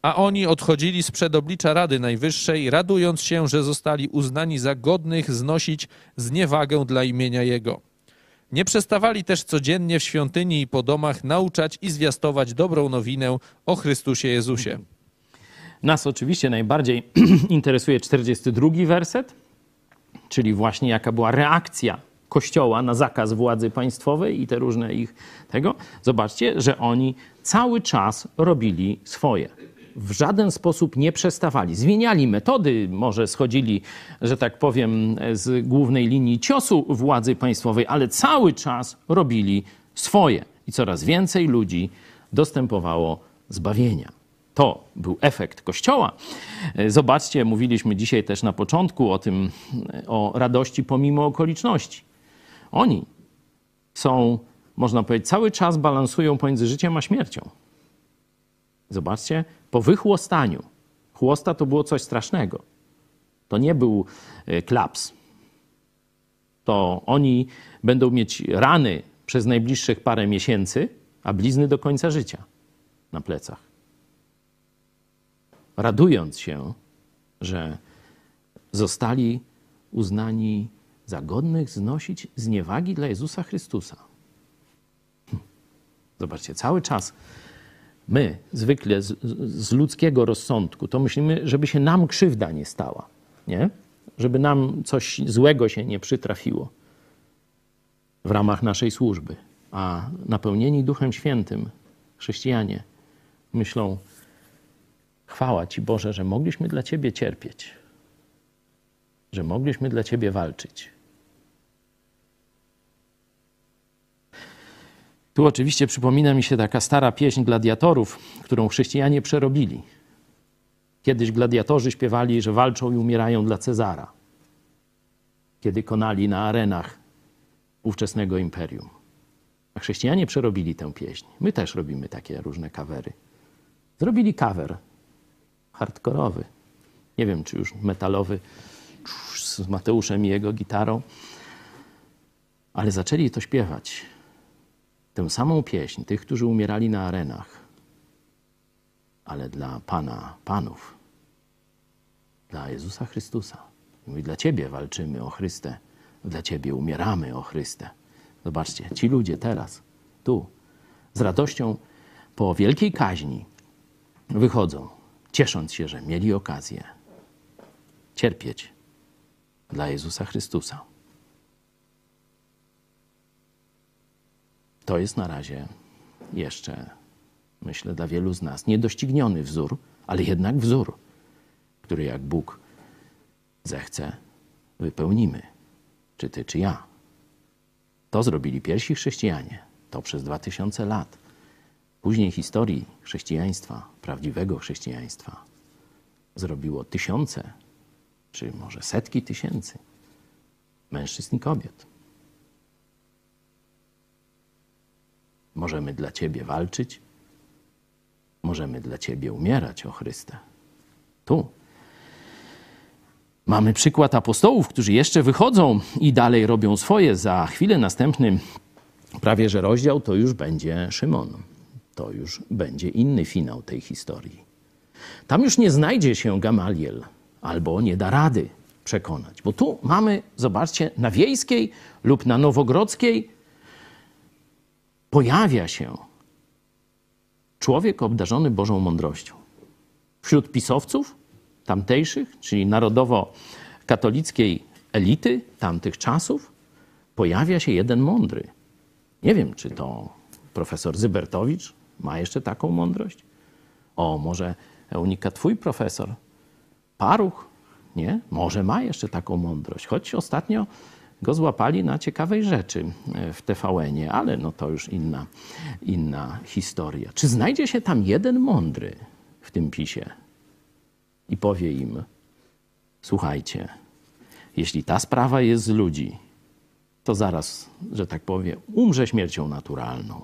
S5: A oni odchodzili z przedoblicza Rady Najwyższej, radując się, że zostali uznani za godnych znosić zniewagę dla imienia Jego. Nie przestawali też codziennie w świątyni i po domach nauczać i zwiastować dobrą nowinę o Chrystusie Jezusie.
S4: Nas oczywiście najbardziej interesuje 42 werset, czyli właśnie jaka była reakcja Kościoła na zakaz władzy państwowej i te różne ich tego. Zobaczcie, że oni cały czas robili swoje. W żaden sposób nie przestawali. Zmieniali metody, może schodzili, że tak powiem, z głównej linii ciosu władzy państwowej, ale cały czas robili swoje. I coraz więcej ludzi dostępowało zbawienia. To był efekt Kościoła. Zobaczcie, mówiliśmy dzisiaj też na początku o tym, o radości pomimo okoliczności. Oni są, można powiedzieć, cały czas balansują pomiędzy życiem a śmiercią. Zobaczcie, po wychłostaniu. Chłosta to było coś strasznego. To nie był e, klaps. To oni będą mieć rany przez najbliższych parę miesięcy, a blizny do końca życia na plecach radując się, że zostali uznani za godnych znosić zniewagi dla Jezusa Chrystusa. Hm. Zobaczcie, cały czas my, zwykle z, z ludzkiego rozsądku, to myślimy, żeby się nam krzywda nie stała, nie? Żeby nam coś złego się nie przytrafiło w ramach naszej służby. A napełnieni Duchem Świętym chrześcijanie myślą, Chwała Ci Boże, że mogliśmy dla Ciebie cierpieć, że mogliśmy dla Ciebie walczyć. Tu oczywiście przypomina mi się taka stara pieśń gladiatorów, którą chrześcijanie przerobili. Kiedyś gladiatorzy śpiewali, że walczą i umierają dla Cezara, kiedy konali na arenach ówczesnego imperium. A chrześcijanie przerobili tę pieśń. My też robimy takie różne kawery. Zrobili kawer hardkorowy. Nie wiem, czy już metalowy z Mateuszem i jego gitarą, ale zaczęli to śpiewać. Tę samą pieśń tych, którzy umierali na arenach, ale dla Pana Panów, dla Jezusa Chrystusa. Mówi, dla Ciebie walczymy o Chryste, dla Ciebie umieramy o Chryste. Zobaczcie, ci ludzie teraz, tu, z radością po wielkiej kaźni wychodzą, ciesząc się, że mieli okazję cierpieć dla Jezusa Chrystusa. To jest na razie jeszcze, myślę, dla wielu z nas niedościgniony wzór, ale jednak wzór, który jak Bóg zechce, wypełnimy. Czy ty, czy ja. To zrobili pierwsi chrześcijanie. To przez dwa tysiące lat. Później historii chrześcijaństwa, prawdziwego chrześcijaństwa, zrobiło tysiące, czy może setki tysięcy mężczyzn i kobiet. Możemy dla Ciebie walczyć, możemy dla Ciebie umierać, o Chryste. Tu. Mamy przykład apostołów, którzy jeszcze wychodzą i dalej robią swoje. Za chwilę następny, prawie że rozdział, to już będzie Szymon. To już będzie inny finał tej historii. Tam już nie znajdzie się Gamaliel, albo nie da rady przekonać. Bo tu mamy, zobaczcie, na wiejskiej lub na nowogrodzkiej pojawia się człowiek obdarzony Bożą mądrością. Wśród pisowców tamtejszych, czyli narodowo-katolickiej elity tamtych czasów, pojawia się jeden mądry. Nie wiem, czy to profesor Zybertowicz ma jeszcze taką mądrość. O, może Eunika, twój profesor, Paruch, nie? Może ma jeszcze taką mądrość, choć ostatnio go złapali na ciekawej rzeczy w TVN-ie, ale no to już inna, inna historia. Czy znajdzie się tam jeden mądry w tym pisie i powie im: Słuchajcie, jeśli ta sprawa jest z ludzi, to zaraz, że tak powiem, umrze śmiercią naturalną.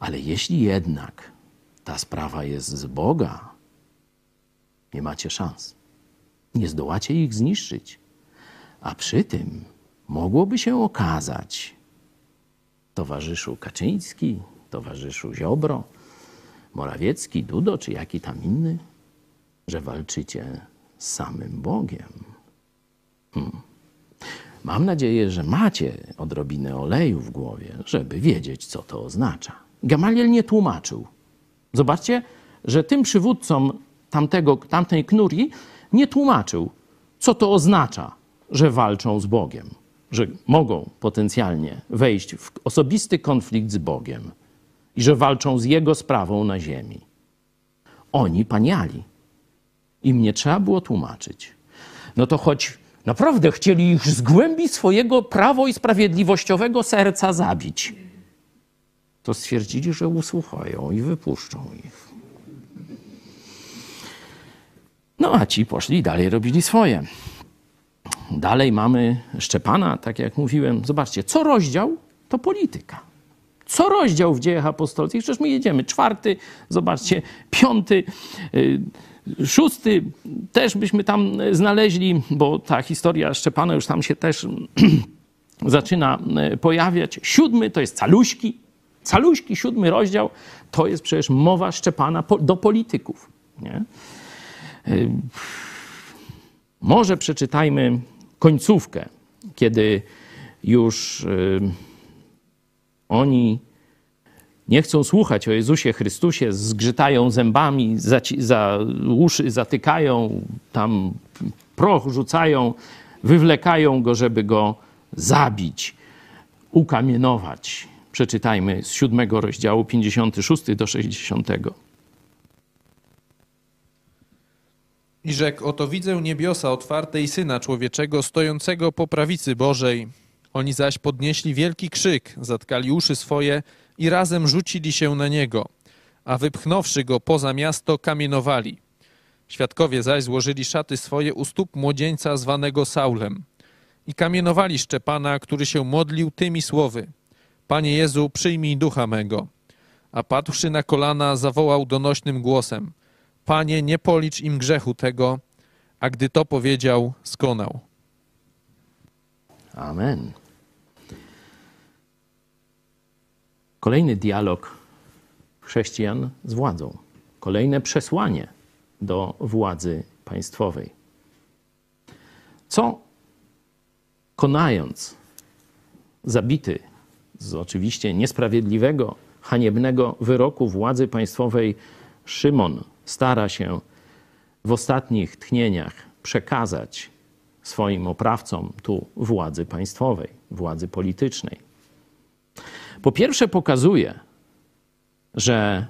S4: Ale jeśli jednak ta sprawa jest z Boga, nie macie szans. Nie zdołacie ich zniszczyć. A przy tym mogłoby się okazać, towarzyszu Kaczyński, towarzyszu Ziobro, Morawiecki, Dudo czy jaki tam inny, że walczycie z samym Bogiem. Hmm. Mam nadzieję, że macie odrobinę oleju w głowie, żeby wiedzieć, co to oznacza. Gamaliel nie tłumaczył. Zobaczcie, że tym przywódcom tamtego, tamtej knurii nie tłumaczył, co to oznacza, że walczą z Bogiem, że mogą potencjalnie wejść w osobisty konflikt z Bogiem i że walczą z Jego sprawą na ziemi. Oni paniali. Im nie trzeba było tłumaczyć. No to choć naprawdę chcieli ich z głębi swojego prawo i sprawiedliwościowego serca zabić, to stwierdzili, że usłuchają i wypuszczą ich. No a ci poszli dalej, robili swoje. Dalej mamy Szczepana, tak jak mówiłem. Zobaczcie, co rozdział to polityka. Co rozdział w dziejach apostolskich? Przecież my jedziemy czwarty, zobaczcie, piąty, y, szósty też byśmy tam znaleźli, bo ta historia Szczepana już tam się też zaczyna y, pojawiać. Siódmy to jest Caluśki. Caluśki, siódmy rozdział, to jest przecież mowa Szczepana do polityków. Nie? Może przeczytajmy końcówkę, kiedy już oni nie chcą słuchać o Jezusie Chrystusie, zgrzytają zębami, za, za uszy zatykają, tam proch rzucają, wywlekają go, żeby go zabić, ukamienować. Przeczytajmy z siódmego rozdziału, 56 do 60.
S5: I rzekł, oto widzę niebiosa otwarte i Syna Człowieczego stojącego po prawicy Bożej. Oni zaś podnieśli wielki krzyk, zatkali uszy swoje i razem rzucili się na Niego, a wypchnąwszy Go poza miasto, kamienowali. Świadkowie zaś złożyli szaty swoje u stóp młodzieńca zwanego Saulem i kamienowali Szczepana, który się modlił tymi słowy. Panie Jezu, przyjmij ducha mego. A padłszy na kolana, zawołał donośnym głosem. Panie, nie policz im grzechu tego, a gdy to powiedział, skonał.
S4: Amen. Kolejny dialog chrześcijan z władzą. Kolejne przesłanie do władzy państwowej. Co konając zabity z oczywiście niesprawiedliwego, haniebnego wyroku władzy państwowej Szymon stara się w ostatnich tchnieniach przekazać swoim oprawcom tu władzy państwowej, władzy politycznej. Po pierwsze, pokazuje, że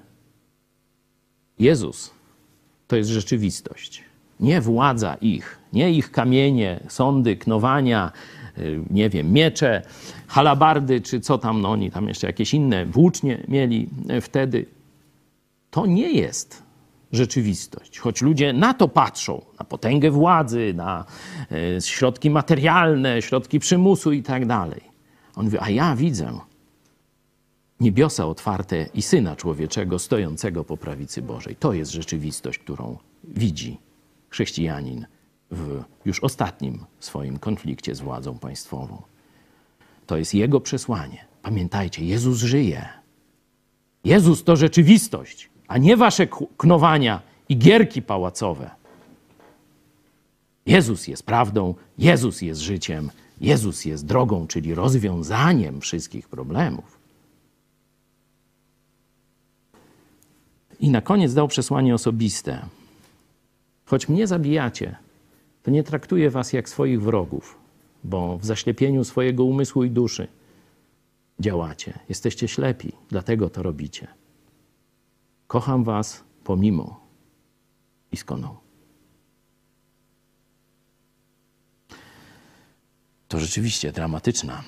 S4: Jezus to jest rzeczywistość. Nie władza ich, nie ich kamienie, sądy, knowania, y, nie wiem, miecze, halabardy, czy co tam, no oni tam jeszcze jakieś inne włócznie mieli wtedy. To nie jest rzeczywistość. Choć ludzie na to patrzą, na potęgę władzy, na y, środki materialne, środki przymusu i tak dalej. On mówi, a ja widzę niebiosa otwarte i Syna Człowieczego stojącego po prawicy Bożej. To jest rzeczywistość, którą widzi chrześcijanin w już ostatnim swoim konflikcie z władzą państwową. To jest jego przesłanie. Pamiętajcie, Jezus żyje. Jezus to rzeczywistość, a nie wasze knowania i gierki pałacowe. Jezus jest prawdą, Jezus jest życiem, Jezus jest drogą, czyli rozwiązaniem wszystkich problemów. I na koniec dał przesłanie osobiste. Choć mnie zabijacie, to nie traktuję was jak swoich wrogów, bo w zaślepieniu swojego umysłu i duszy działacie. Jesteście ślepi, dlatego to robicie. Kocham was pomimo i skoną. To rzeczywiście dramatyczna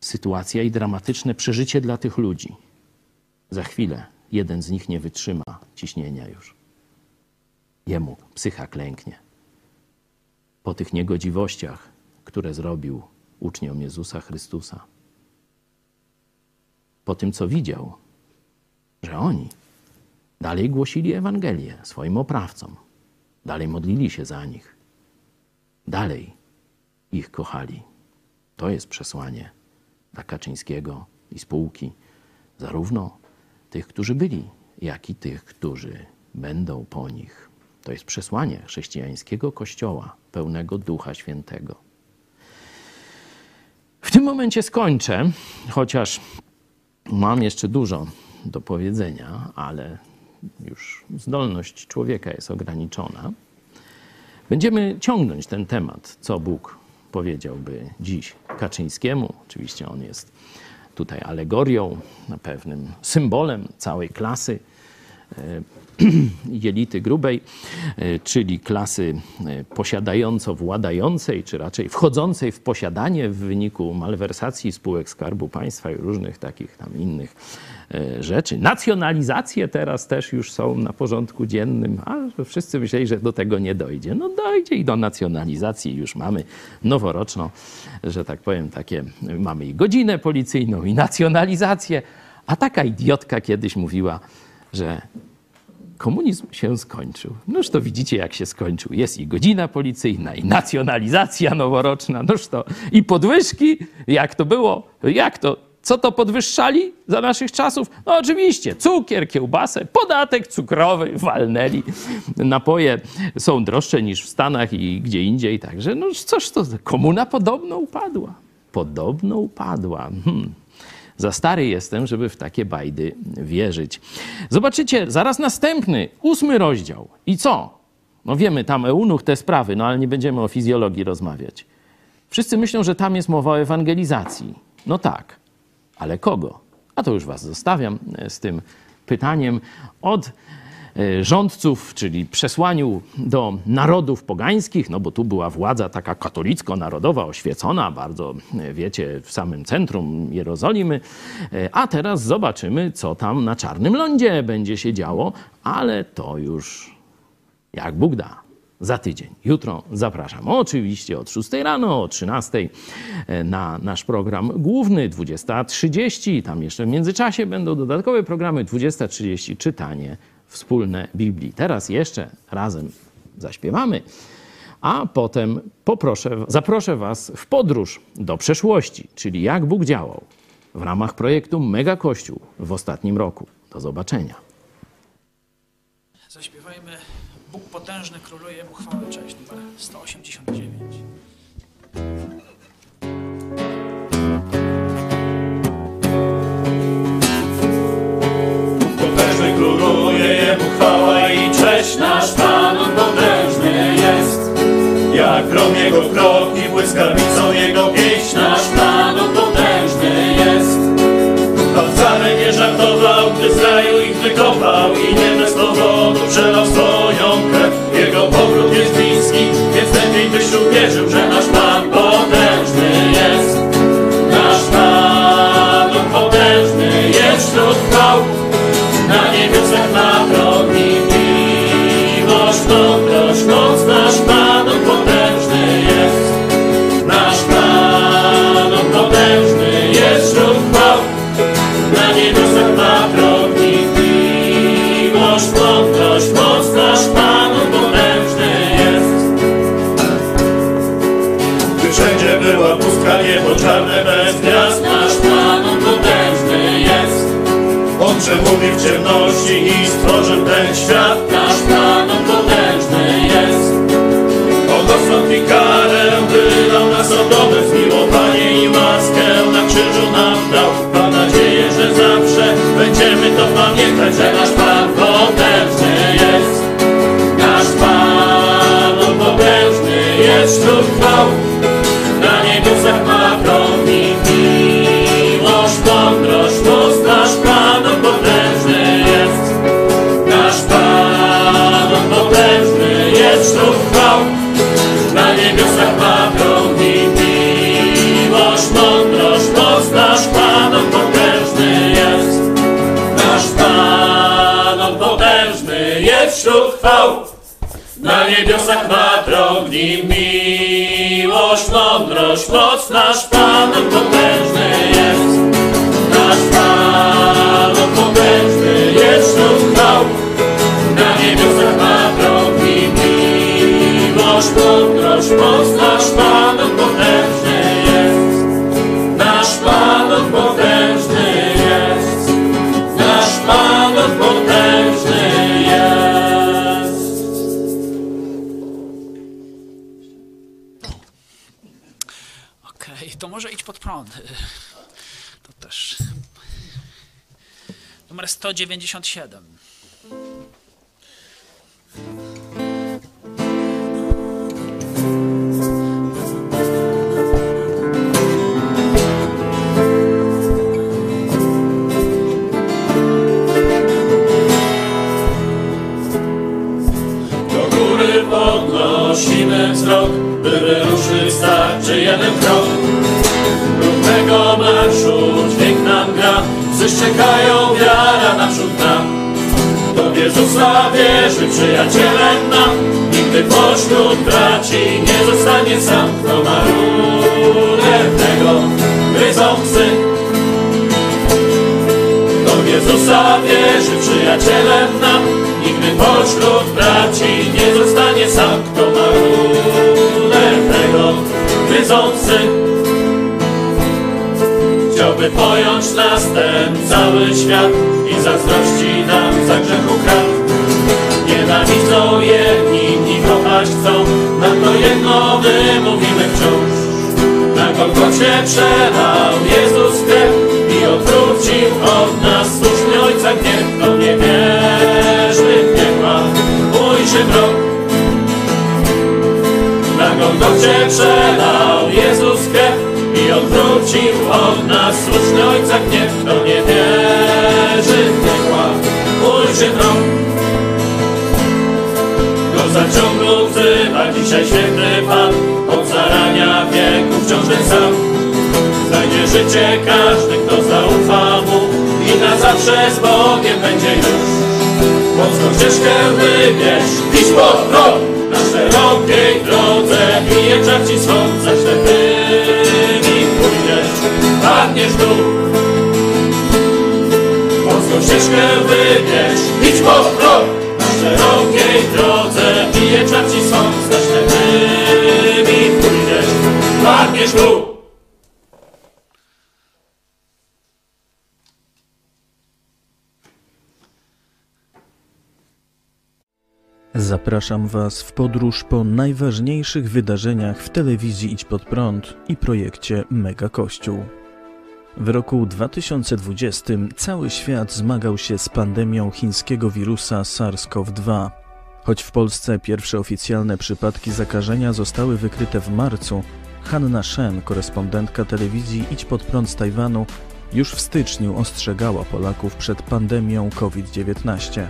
S4: sytuacja i dramatyczne przeżycie dla tych ludzi. Za chwilę jeden z nich nie wytrzyma ciśnienia już. Jemu psycha klęknie. Po tych niegodziwościach, które zrobił uczniom Jezusa Chrystusa. Po tym, co widział, że oni dalej głosili Ewangelię swoim oprawcom, dalej modlili się za nich, dalej ich kochali. To jest przesłanie dla Kaczyńskiego i spółki, zarówno tych, którzy byli, jak i tych, którzy będą po nich. To jest przesłanie chrześcijańskiego Kościoła, pełnego Ducha Świętego. W tym momencie skończę, chociaż mam jeszcze dużo do powiedzenia, ale już zdolność człowieka jest ograniczona. Będziemy ciągnąć ten temat, co Bóg powiedziałby dziś Kaczyńskiemu. Oczywiście on jest tutaj alegorią, pewnym symbolem całej klasy jelity grubej, e, czyli klasy e, posiadająco-władającej, czy raczej wchodzącej w posiadanie w wyniku malwersacji spółek Skarbu Państwa i różnych takich tam innych e, rzeczy. Nacjonalizacje teraz też już są na porządku dziennym, a wszyscy myśleli, że do tego nie dojdzie. No dojdzie i do nacjonalizacji już mamy noworoczną, że tak powiem, takie mamy i godzinę policyjną, i nacjonalizację. A taka idiotka kiedyś mówiła, że komunizm się skończył. Noż to widzicie, jak się skończył. Jest i godzina policyjna, i nacjonalizacja noworoczna, noż to i podwyżki. Jak to było? Jak to? Co to podwyższali za naszych czasów? No oczywiście, cukier, kiełbasę, podatek cukrowy walnęli. Napoje są droższe niż w Stanach i gdzie indziej. Także no coś to, komuna podobno upadła. Podobno upadła. Hmm. Za stary jestem, żeby w takie bajdy wierzyć. Zobaczycie, zaraz następny, ósmy rozdział. I co? No wiemy, tam eunuch, te sprawy, no ale nie będziemy o fizjologii rozmawiać. Wszyscy myślą, że tam jest mowa o ewangelizacji. No tak, ale kogo? A to już was zostawiam z tym pytaniem. Od e, rządców, czyli przesłaniu do narodów pogańskich, no bo tu była władza taka katolicko-narodowa, oświecona, bardzo, e, wiecie, w samym centrum Jerozolimy. E, A teraz zobaczymy, co tam na Czarnym Lądzie będzie się działo, ale to już jak Bóg da. Za tydzień. Jutro zapraszam oczywiście od 6 rano, o 13 na nasz program główny, 20.30. Tam jeszcze w międzyczasie będą dodatkowe programy, 20.30 czytanie wspólne Biblii. Teraz jeszcze razem zaśpiewamy, a potem poproszę, zaproszę Was w podróż do przeszłości, czyli jak Bóg działał w ramach projektu Mega Kościół w ostatnim roku. Do zobaczenia.
S1: Zaśpiewajmy Bóg potężny króluje mu chwałę cześć numer 189.
S2: Grom Jego kroki, błyskawicą Jego pieśń, nasz Pan on potężny jest. Pan wcale nie żartował, gdy z raju ich wykopał i nie bez powodu przelał swoją krew. Jego powrót jest bliski, więc lepiej byś uwierzył, że nasz Pan ciemności i stworzył ten świat. Nasz Pan, potężny jest. On odstąpi karę, wydał na Sodomę, zmiłowanie i łaskę na krzyżu nam dał. Mam nadzieję, że zawsze będziemy to pamiętać, że nasz Pan potężny jest. Nasz Pan, potężny jest wśród chwał. Na niebiosach ma tron i miłość, mądrość, moc. Nasz Pan, potężny jest. Nasz Pan, potężny jest wśród chwał. Na niebiosach ma tron i miłość, mądrość, moc. Nasz
S1: To też. Numer 197.
S2: podnosimy wzrok, by wyruszyć starczy jeden krok. Równego marszu dźwięk nam gra, czekają, wiara naprzód nam. Do Jezusa wierzy przyjacielem nam, nigdy pośród braci nie zostanie sam. Kto ma runę tego, gryzą psy. Do Jezusa wierzy przyjacielem nam, nigdy pośród braci nie zostanie sam. Kto ma runę tego, gryzą psy. Chciałby pojąć nas ten cały świat i zazdrości nam za grzechu krat. Nienawidzą jedni, inni kochać chcą, nam to jedno wymówimy wciąż. Na Golgocie przelał Jezus krew i odwrócił od nas słuszny Ojca gniew. Kto nie wierzy w piekła, ujrzy mrok. Na Golgocie przelał Jezus i odwrócił od nas słuszny Ojca gniew. Kto nie wierzy w piekła, ujrzy mrok. Jezusa ciągle wzywa dzisiaj święty Pan, od zarania wieku wciąż ten sam. Znajdzie życie każdy, kto zaufa Mu i na zawsze z Bogiem będzie już. Mocną ścieżkę wybierz, idź pod prąd, na szerokiej drodze bije czar ci słońca, ślepymi pójdziesz, padniesz tu. Mocną ścieżkę wybierz, idź prąd, na szerokiej drodze bije czar ci słońca, ślepymi pójdziesz, padniesz tu.
S6: Zapraszam Was w podróż po najważniejszych wydarzeniach w telewizji Idź Pod Prąd i projekcie Mega Kościół. W roku 2020 cały świat zmagał się z pandemią chińskiego wirusa SARS-CoV-2. Choć w Polsce pierwsze oficjalne przypadki zakażenia zostały wykryte w marcu, Hanna Shen, korespondentka telewizji Idź Pod Prąd z Tajwanu, już w styczniu ostrzegała Polaków przed pandemią COVID-19.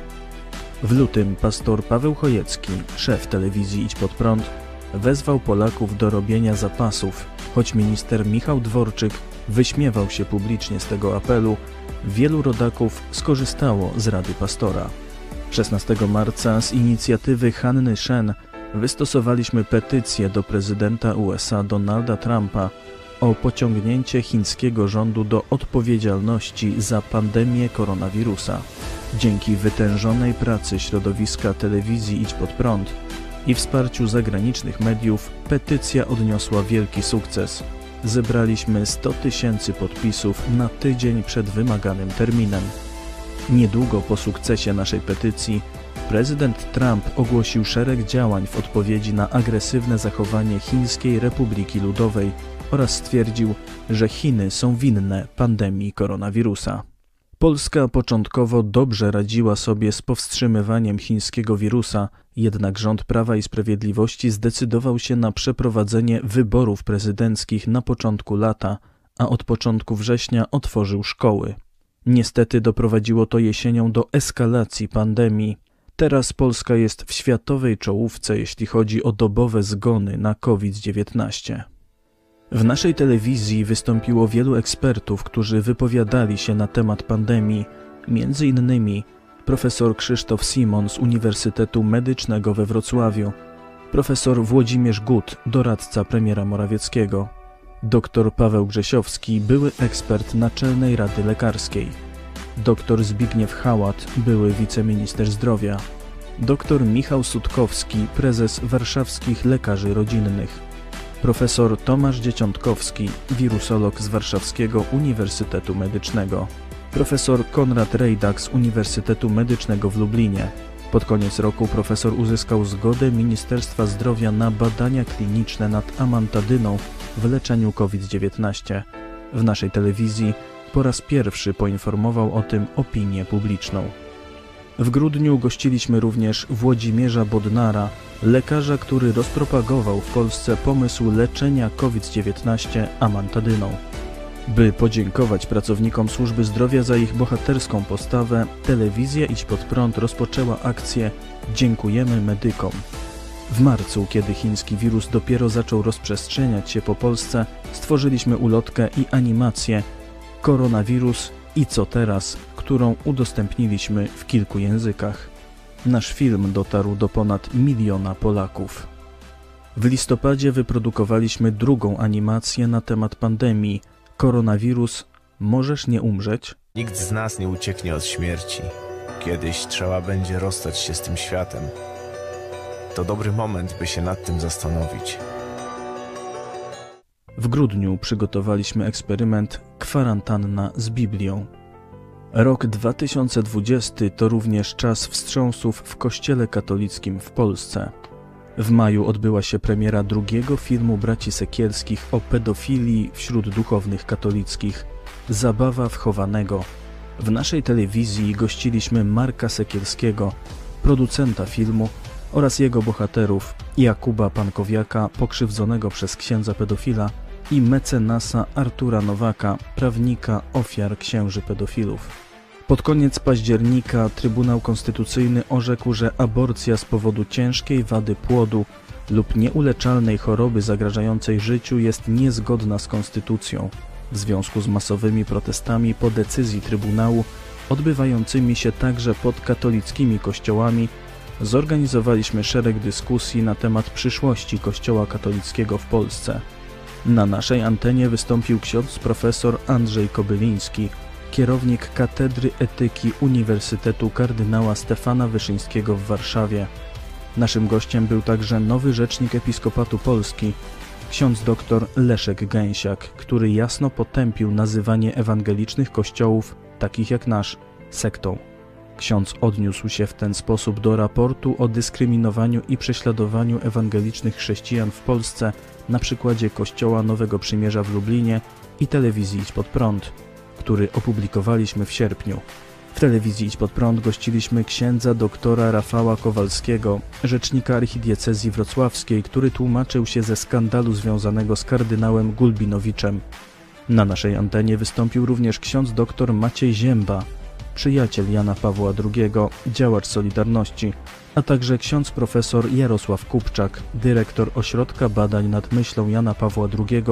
S6: W lutym pastor Paweł Chojecki, szef telewizji Idź Pod Prąd, wezwał Polaków do robienia zapasów, choć minister Michał Dworczyk wyśmiewał się publicznie z tego apelu, wielu rodaków skorzystało z rady pastora. 16 marca z inicjatywy Hanny Shen wystosowaliśmy petycję do prezydenta USA Donalda Trumpa o pociągnięcie chińskiego rządu do odpowiedzialności za pandemię koronawirusa. Dzięki wytężonej pracy środowiska telewizji Idź Pod Prąd i wsparciu zagranicznych mediów petycja odniosła wielki sukces. Zebraliśmy 100 tysięcy podpisów na tydzień przed wymaganym terminem. Niedługo po sukcesie naszej petycji prezydent Trump ogłosił szereg działań w odpowiedzi na agresywne zachowanie Chińskiej Republiki Ludowej oraz stwierdził, że Chiny są winne pandemii koronawirusa. Polska początkowo dobrze radziła sobie z powstrzymywaniem chińskiego wirusa, jednak rząd Prawa i Sprawiedliwości zdecydował się na przeprowadzenie wyborów prezydenckich na początku lata, a od początku września otworzył szkoły. Niestety doprowadziło to jesienią do eskalacji pandemii. Teraz Polska jest w światowej czołówce, jeśli chodzi o dobowe zgony na COVID-19. W naszej telewizji wystąpiło wielu ekspertów, którzy wypowiadali się na temat pandemii, między innymi profesor Krzysztof Simon z Uniwersytetu Medycznego we Wrocławiu, profesor Włodzimierz Gut, doradca premiera Morawieckiego, dr Paweł Grzesiowski, były ekspert Naczelnej Rady Lekarskiej, dr Zbigniew Hałat, były wiceminister zdrowia, dr Michał Sutkowski, prezes warszawskich lekarzy rodzinnych, profesor Tomasz Dzieciątkowski, wirusolog z Warszawskiego Uniwersytetu Medycznego, profesor Konrad Rejdak z Uniwersytetu Medycznego w Lublinie. Pod koniec roku profesor uzyskał zgodę Ministerstwa Zdrowia na badania kliniczne nad amantadyną w leczeniu COVID-19. W naszej telewizji po raz pierwszy poinformował o tym opinię publiczną. W grudniu gościliśmy również Włodzimierza Bodnara, lekarza, który rozpropagował w Polsce pomysł leczenia COVID-19 amantadyną. By podziękować pracownikom służby zdrowia za ich bohaterską postawę, telewizja Idź Pod Prąd rozpoczęła akcję Dziękujemy medykom. W marcu, kiedy chiński wirus dopiero zaczął rozprzestrzeniać się po Polsce, stworzyliśmy ulotkę i animację Koronawirus i co teraz, którą udostępniliśmy w kilku językach. Nasz film dotarł do ponad miliona Polaków. W listopadzie wyprodukowaliśmy drugą animację na temat pandemii Koronawirus Możesz nie umrzeć?
S7: Nikt z nas nie ucieknie od śmierci. Kiedyś trzeba będzie rozstać się z tym światem. To dobry moment, by się nad tym zastanowić.
S6: W grudniu przygotowaliśmy eksperyment Kwarantanna z Biblią. Rok 2020 to również czas wstrząsów w Kościele katolickim w Polsce. W maju odbyła się premiera drugiego filmu braci Sekielskich o pedofilii wśród duchownych katolickich Zabawa wchowanego. W naszej telewizji gościliśmy Marka Sekielskiego, producenta filmu oraz jego bohaterów Jakuba Pankowiaka, pokrzywdzonego przez księdza pedofila i mecenasa Artura Nowaka, prawnika ofiar księży pedofilów. Pod koniec października Trybunał Konstytucyjny orzekł, że aborcja z powodu ciężkiej wady płodu lub nieuleczalnej choroby zagrażającej życiu jest niezgodna z konstytucją. W związku z masowymi protestami po decyzji Trybunału, odbywającymi się także pod katolickimi kościołami, zorganizowaliśmy szereg dyskusji na temat przyszłości Kościoła katolickiego w Polsce. Na naszej antenie wystąpił ksiądz profesor Andrzej Kobyliński, kierownik Katedry Etyki Uniwersytetu Kardynała Stefana Wyszyńskiego w Warszawie. Naszym gościem był także nowy rzecznik Episkopatu Polski, ksiądz dr Leszek Gęsiak, który jasno potępił nazywanie ewangelicznych kościołów, takich jak nasz, sektą. Ksiądz odniósł się w ten sposób do raportu o dyskryminowaniu i prześladowaniu ewangelicznych chrześcijan w Polsce na przykładzie Kościoła Nowego Przymierza w Lublinie i telewizji Idź Pod Prąd, który opublikowaliśmy w sierpniu. W telewizji Idź Pod Prąd gościliśmy księdza doktora Rafała Kowalskiego, rzecznika archidiecezji wrocławskiej, który tłumaczył się ze skandalu związanego z kardynałem Gulbinowiczem. Na naszej antenie wystąpił również ksiądz dr Maciej Zięba, przyjaciel Jana Pawła II, działacz Solidarności, a także ksiądz profesor Jarosław Kupczak, dyrektor Ośrodka Badań nad Myślą Jana Pawła II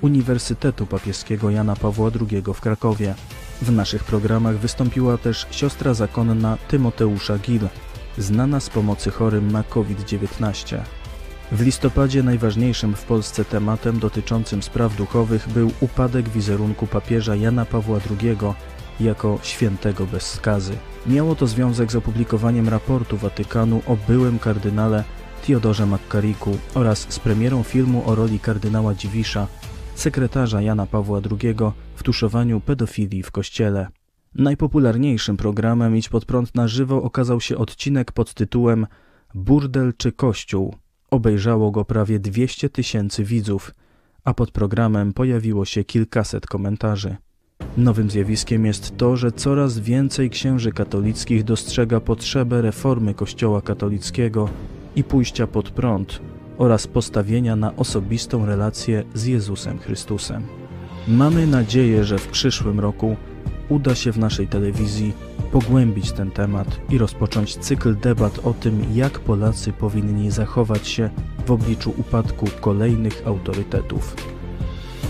S6: Uniwersytetu Papieskiego Jana Pawła II w Krakowie. W naszych programach wystąpiła też siostra zakonna Tymoteusza Gil, znana z pomocy chorym na COVID-19. W listopadzie najważniejszym w Polsce tematem dotyczącym spraw duchowych był upadek wizerunku papieża Jana Pawła II jako świętego bez skazy. Miało to związek z opublikowaniem raportu Watykanu o byłym kardynale Theodorze McCarricku oraz z premierą filmu o roli kardynała Dziwisza, sekretarza Jana Pawła II w tuszowaniu pedofilii w kościele. Najpopularniejszym programem Idź pod prąd na żywo okazał się odcinek pod tytułem Burdel czy Kościół. Obejrzało go prawie 200 tysięcy widzów, a pod programem pojawiło się kilkaset komentarzy. Nowym zjawiskiem jest to, że coraz więcej księży katolickich dostrzega potrzebę reformy Kościoła katolickiego i pójścia pod prąd oraz postawienia na osobistą relację z Jezusem Chrystusem. Mamy nadzieję, że w przyszłym roku uda się w naszej telewizji pogłębić ten temat i rozpocząć cykl debat o tym, jak Polacy powinni zachować się w obliczu upadku kolejnych autorytetów.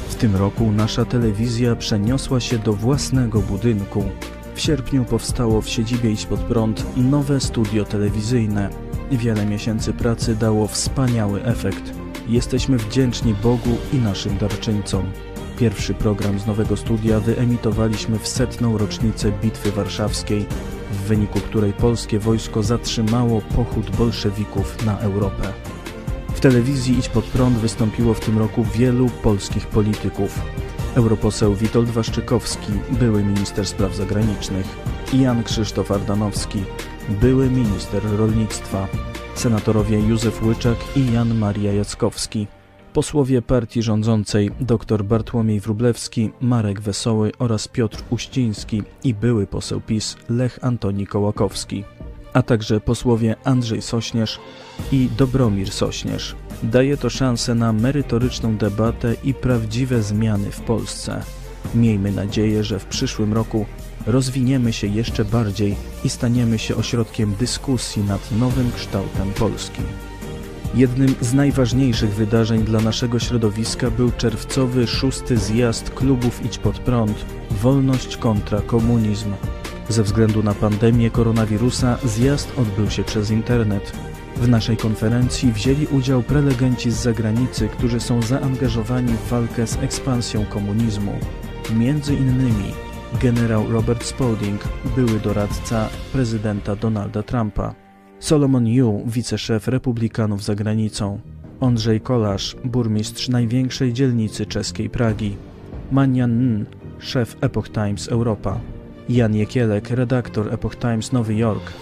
S6: W tym roku nasza telewizja przeniosła się do własnego budynku. W sierpniu powstało w siedzibie Idź Pod Prąd nowe studio telewizyjne. Wiele miesięcy pracy dało wspaniały efekt. Jesteśmy wdzięczni Bogu i naszym darczyńcom. Pierwszy program z nowego studia wyemitowaliśmy w setną rocznicę Bitwy Warszawskiej, w wyniku której polskie wojsko zatrzymało pochód bolszewików na Europę. W telewizji Idź Pod Prąd wystąpiło w tym roku wielu polskich polityków. Europoseł Witold Waszczykowski, były minister spraw zagranicznych, Jan Krzysztof Ardanowski, były minister rolnictwa, senatorowie Józef Łyczak i Jan Maria Jackowski, posłowie partii rządzącej dr Bartłomiej Wróblewski, Marek Wesoły oraz Piotr Uściński i były poseł PiS Lech Antoni Kołakowski, a także posłowie Andrzej Sośnierz i Dobromir Sośnierz. Daje to szansę na merytoryczną debatę i prawdziwe zmiany w Polsce. Miejmy nadzieję, że w przyszłym roku rozwiniemy się jeszcze bardziej i staniemy się ośrodkiem dyskusji nad nowym kształtem Polski. Jednym z najważniejszych wydarzeń dla naszego środowiska był czerwcowy szósty zjazd klubów Idź Pod Prąd Wolność kontra komunizm. Ze względu na pandemię koronawirusa zjazd odbył się przez internet. W naszej konferencji wzięli udział prelegenci z zagranicy, którzy są zaangażowani w walkę z ekspansją komunizmu. Między innymi generał Robert Spalding, były doradca prezydenta Donalda Trumpa, Solomon Yu, wiceszef republikanów za granicą, Andrzej Kolarz, burmistrz największej dzielnicy czeskiej Pragi, Manian N, szef Epoch Times Europa, Jan Jekielek, redaktor Epoch Times Nowy Jork,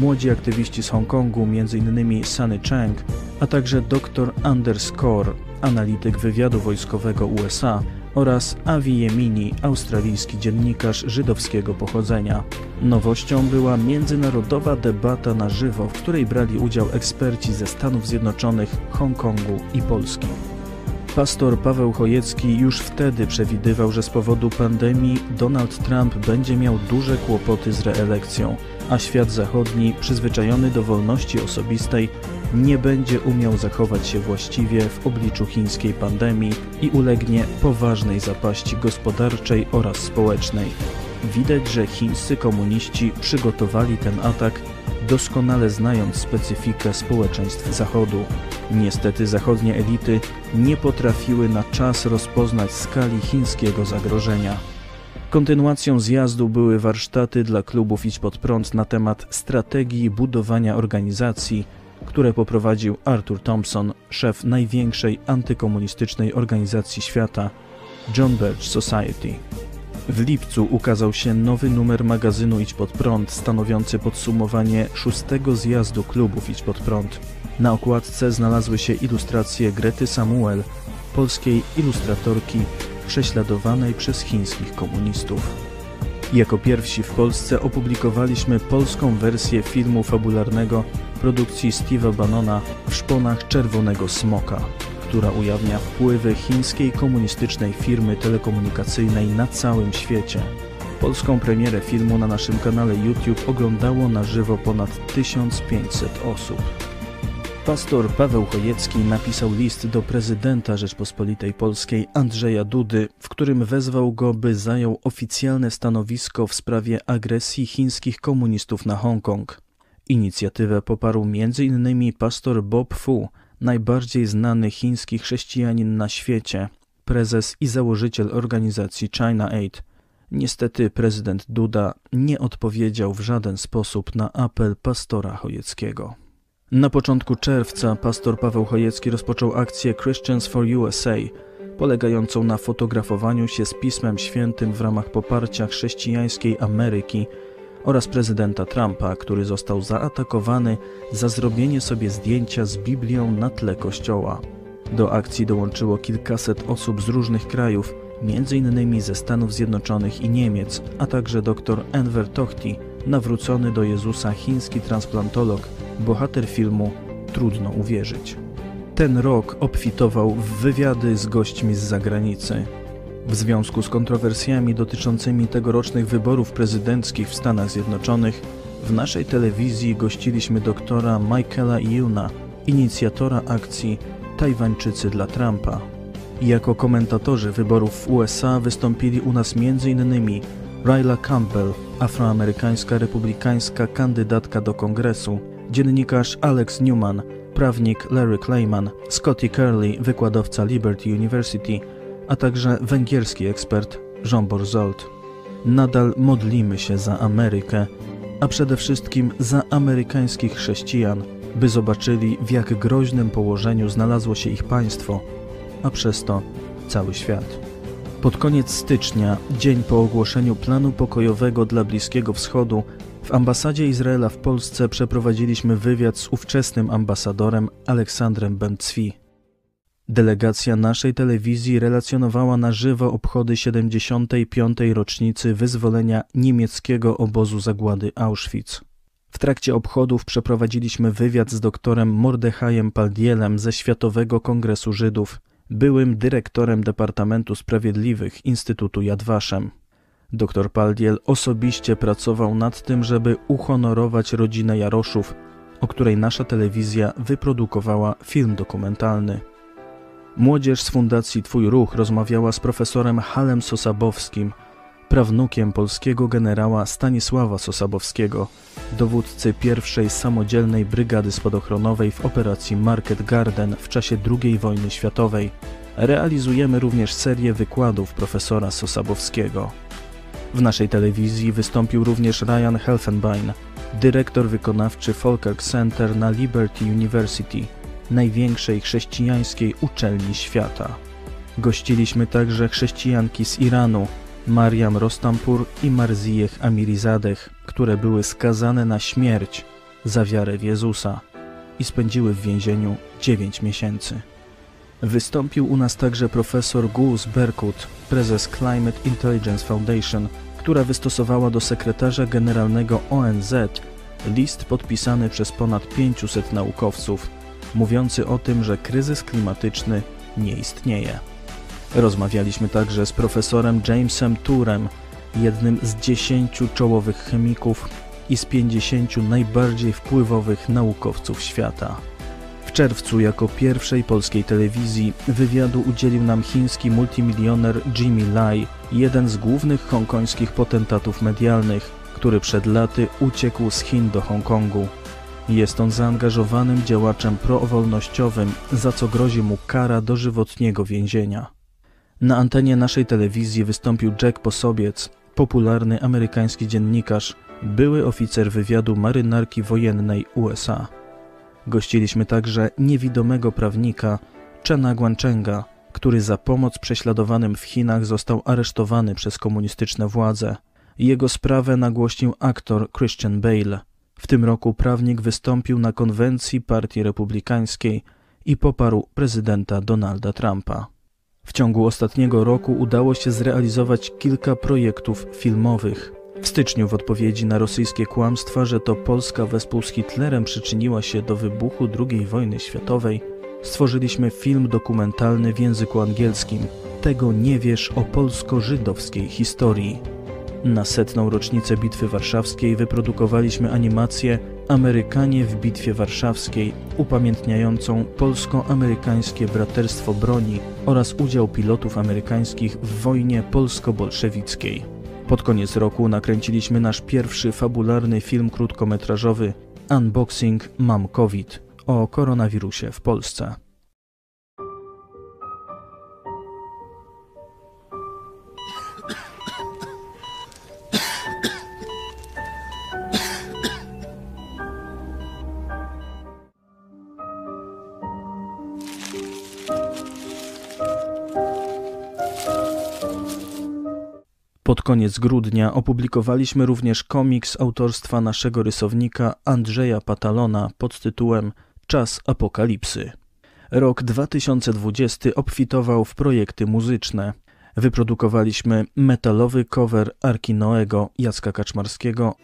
S6: młodzi aktywiści z Hongkongu, m.in. Sunny Chang, a także dr Anders Kaur, analityk wywiadu wojskowego USA oraz Avi Yemini, australijski dziennikarz żydowskiego pochodzenia. Nowością była międzynarodowa debata na żywo, w której brali udział eksperci ze Stanów Zjednoczonych, Hongkongu i Polski. Pastor Paweł Chojecki już wtedy przewidywał, że z powodu pandemii Donald Trump będzie miał duże kłopoty z reelekcją, a świat zachodni, przyzwyczajony do wolności osobistej, nie będzie umiał zachować się właściwie w obliczu chińskiej pandemii i ulegnie poważnej zapaści gospodarczej oraz społecznej. Widać, że chińscy komuniści przygotowali ten atak, doskonale znając specyfikę społeczeństw Zachodu. Niestety zachodnie elity nie potrafiły na czas rozpoznać skali chińskiego zagrożenia. Kontynuacją zjazdu były warsztaty dla klubów Idź Pod Prąd na temat strategii budowania organizacji, które poprowadził Arthur Thompson, szef największej antykomunistycznej organizacji świata, John Birch Society. W lipcu ukazał się nowy numer magazynu Idź Pod Prąd, stanowiący podsumowanie szóstego zjazdu klubów Idź Pod Prąd. Na okładce znalazły się ilustracje Grety Samuel, polskiej ilustratorki prześladowanej przez chińskich komunistów. Jako pierwsi w Polsce opublikowaliśmy polską wersję filmu fabularnego produkcji Steve'a Bannona w szponach Czerwonego Smoka, która ujawnia wpływy chińskiej komunistycznej firmy telekomunikacyjnej na całym świecie. Polską premierę filmu na naszym kanale YouTube oglądało na żywo ponad 1500 osób. Pastor Paweł Chojecki napisał list do prezydenta Rzeczpospolitej Polskiej Andrzeja Dudy, w którym wezwał go, by zajął oficjalne stanowisko w sprawie agresji chińskich komunistów na Hongkong. Inicjatywę poparł m.in. pastor Bob Fu, najbardziej znany chiński chrześcijanin na świecie, prezes i założyciel organizacji China Aid. Niestety prezydent Duda nie odpowiedział w żaden sposób na apel pastora Chojeckiego. Na początku czerwca pastor Paweł Chojecki rozpoczął akcję Christians for USA, polegającą na fotografowaniu się z Pismem Świętym w ramach poparcia chrześcijańskiej Ameryki oraz prezydenta Trumpa, który został zaatakowany za zrobienie sobie zdjęcia z Biblią na tle kościoła. Do akcji dołączyło kilkaset osób z różnych krajów, m.in. ze Stanów Zjednoczonych i Niemiec, a także dr Enver Tohti, nawrócony do Jezusa chiński transplantolog, bohater filmu Trudno uwierzyć. Ten rok obfitował w wywiady z gośćmi z zagranicy. W związku z kontrowersjami dotyczącymi tegorocznych wyborów prezydenckich w Stanach Zjednoczonych, w naszej telewizji gościliśmy doktora Michaela Yuna, inicjatora akcji Tajwańczycy dla Trumpa. Jako komentatorzy wyborów w USA wystąpili u nas m.in. Ryla Campbell, afroamerykańska republikańska kandydatka do kongresu, dziennikarz Alex Newman, prawnik Larry Clayman, Scotty Curley, wykładowca Liberty University, a także węgierski ekspert Jean Borzolt. Nadal modlimy się za Amerykę, a przede wszystkim za amerykańskich chrześcijan, by zobaczyli, w jak groźnym położeniu znalazło się ich państwo, a przez to cały świat. Pod koniec stycznia, dzień po ogłoszeniu planu pokojowego dla Bliskiego Wschodu, w ambasadzie Izraela w Polsce przeprowadziliśmy wywiad z ówczesnym ambasadorem Aleksandrem Bencwi. Delegacja naszej telewizji relacjonowała na żywo obchody 75. rocznicy wyzwolenia niemieckiego obozu zagłady Auschwitz. W trakcie obchodów przeprowadziliśmy wywiad z doktorem Mordechajem Paldielem ze Światowego Kongresu Żydów, byłym dyrektorem Departamentu Sprawiedliwych Instytutu Yad Vashem. Dr Paldiel osobiście pracował nad tym, żeby uhonorować rodzinę Jaroszów, o której nasza telewizja wyprodukowała film dokumentalny. Młodzież z Fundacji Twój Ruch rozmawiała z profesorem Halem Sosabowskim, prawnukiem polskiego generała Stanisława Sosabowskiego, dowódcy pierwszej samodzielnej brygady spadochronowej w operacji Market Garden w czasie II wojny światowej. Realizujemy również serię wykładów profesora Sosabowskiego. W naszej telewizji wystąpił również Ryan Helfenbein, dyrektor wykonawczy Falkirk Center na Liberty University, największej chrześcijańskiej uczelni świata. Gościliśmy także chrześcijanki z Iranu, Mariam Rostampur i Marzijech Amirizadeh, które były skazane na śmierć za wiarę w Jezusa i spędziły w więzieniu 9 miesięcy. Wystąpił u nas także profesor Gus Berkut, prezes Climate Intelligence Foundation, która wystosowała do sekretarza generalnego ONZ list podpisany przez ponad 500 naukowców, mówiący o tym, że kryzys klimatyczny nie istnieje. Rozmawialiśmy także z profesorem Jamesem Turem, jednym z dziesięciu czołowych chemików i z pięćdziesięciu najbardziej wpływowych naukowców świata. W czerwcu jako pierwszej polskiej telewizji wywiadu udzielił nam chiński multimilioner Jimmy Lai, jeden z głównych hongkońskich potentatów medialnych, który przed laty uciekł z Chin do Hongkongu. Jest on zaangażowanym działaczem prowolnościowym, za co grozi mu kara dożywotniego więzienia. Na antenie naszej telewizji wystąpił Jack Posobiec, popularny amerykański dziennikarz, były oficer wywiadu marynarki wojennej USA. Gościliśmy także niewidomego prawnika Chena Guanchenga, który za pomoc prześladowanym w Chinach został aresztowany przez komunistyczne władze. Jego sprawę nagłośnił aktor Christian Bale. W tym roku prawnik wystąpił na konwencji Partii Republikańskiej i poparł prezydenta Donalda Trumpa. W ciągu ostatniego roku udało się zrealizować kilka projektów filmowych. W styczniu w odpowiedzi na rosyjskie kłamstwa, że to Polska wespół z Hitlerem przyczyniła się do wybuchu II wojny światowej, stworzyliśmy film dokumentalny w języku angielskim Tego nie wiesz o polsko-żydowskiej historii. Na setną rocznicę Bitwy Warszawskiej wyprodukowaliśmy animację Amerykanie w Bitwie Warszawskiej, upamiętniającą polsko-amerykańskie braterstwo broni oraz udział pilotów amerykańskich w wojnie polsko-bolszewickiej. Pod koniec roku nakręciliśmy nasz pierwszy fabularny film krótkometrażowy Unboxing Mam COVID o koronawirusie w Polsce. Koniec grudnia opublikowaliśmy również komiks autorstwa naszego rysownika Andrzeja Patalona pod tytułem Czas Apokalipsy. Rok 2020 obfitował w projekty muzyczne. Wyprodukowaliśmy metalowy cover Arki Noego Jacka Kaczmarskiego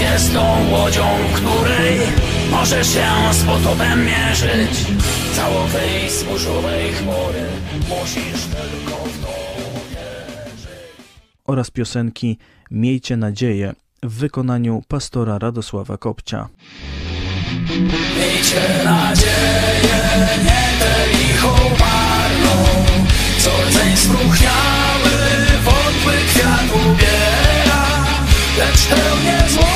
S8: Chrystus jest tą łodzią, której możesz się z potopem mierzyć. Całowej zburzowej chmury musisz tylko w to
S6: oraz piosenki Miejcie nadzieję w wykonaniu pastora Radosława Kopcia.
S8: Miejcie nadzieję, nie tę lichą marną, co rdzeń spróchniały, wątły kwiat ubiera, lecz tę niezłomną,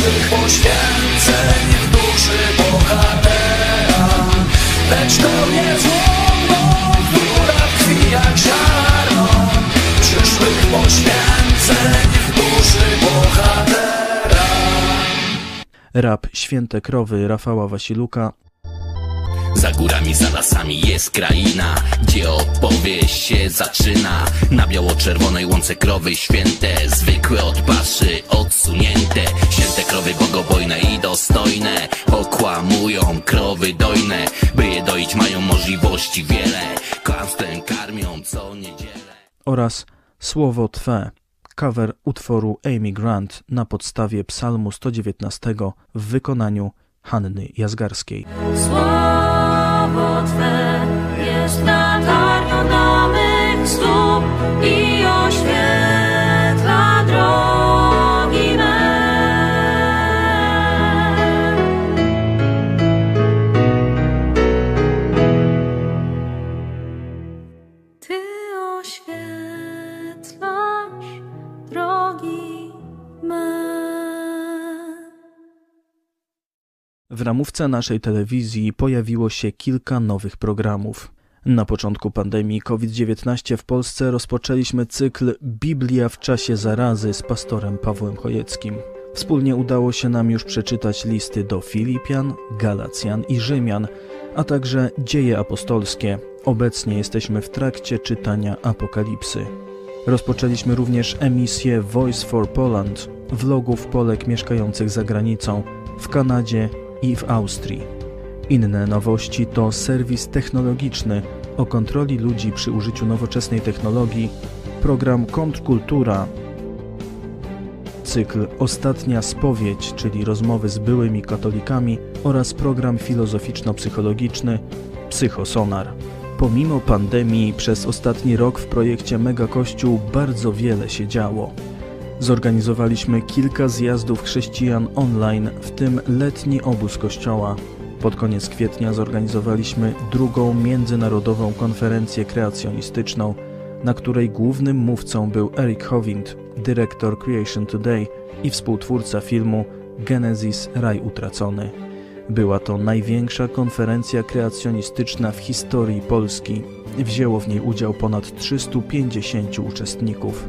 S8: przyszłych poświęceń w duszy bohatera, lecz tę niezłomną, która tkwi jak ziarno, przyszłych poświęceń w duszy bohatera.
S6: Rap Święte Krowy Rafała Wasiluka
S8: Za górami, za lasami jest kraina, gdzie opowieść się zaczyna. Na biało-czerwonej łące krowy święte, zwykłe od paszy, odsunięte. Święte krowy bogobojne i dostojne, okłamują krowy dojne. By je doić mają możliwości wiele, kłamstwem karmią co niedzielę.
S6: oraz Słowo Twe, cover utworu Amy Grant na podstawie Psalmu 119 w wykonaniu Hanny Jazgarskiej.
S3: Słowo Twe jest latarnią do mych stóp i
S6: W ramówce naszej telewizji pojawiło się kilka nowych programów. Na początku pandemii COVID-19 w Polsce rozpoczęliśmy cykl Biblia w czasie zarazy z pastorem Pawłem Chojeckim. Wspólnie udało się nam już przeczytać listy do Filipian, Galacjan i Rzymian, a także dzieje apostolskie. Obecnie jesteśmy w trakcie czytania Apokalipsy. Rozpoczęliśmy również emisję Voice for Poland, vlogów Polek mieszkających za granicą, w Kanadzie i w Austrii. Inne nowości to serwis technologiczny o kontroli ludzi przy użyciu nowoczesnej technologii, program Kontrkultura, cykl Ostatnia Spowiedź, czyli rozmowy z byłymi katolikami oraz program filozoficzno-psychologiczny Psychosonar. Pomimo pandemii przez ostatni rok w projekcie Mega Kościół bardzo wiele się działo. Zorganizowaliśmy kilka zjazdów chrześcijan online, w tym letni obóz kościoła. Pod koniec kwietnia zorganizowaliśmy drugą międzynarodową konferencję kreacjonistyczną, na której głównym mówcą był Eric Hovind, dyrektor Creation Today i współtwórca filmu Genesis Raj Utracony. Była to największa konferencja kreacjonistyczna w historii Polski. Wzięło w niej udział ponad 350 uczestników.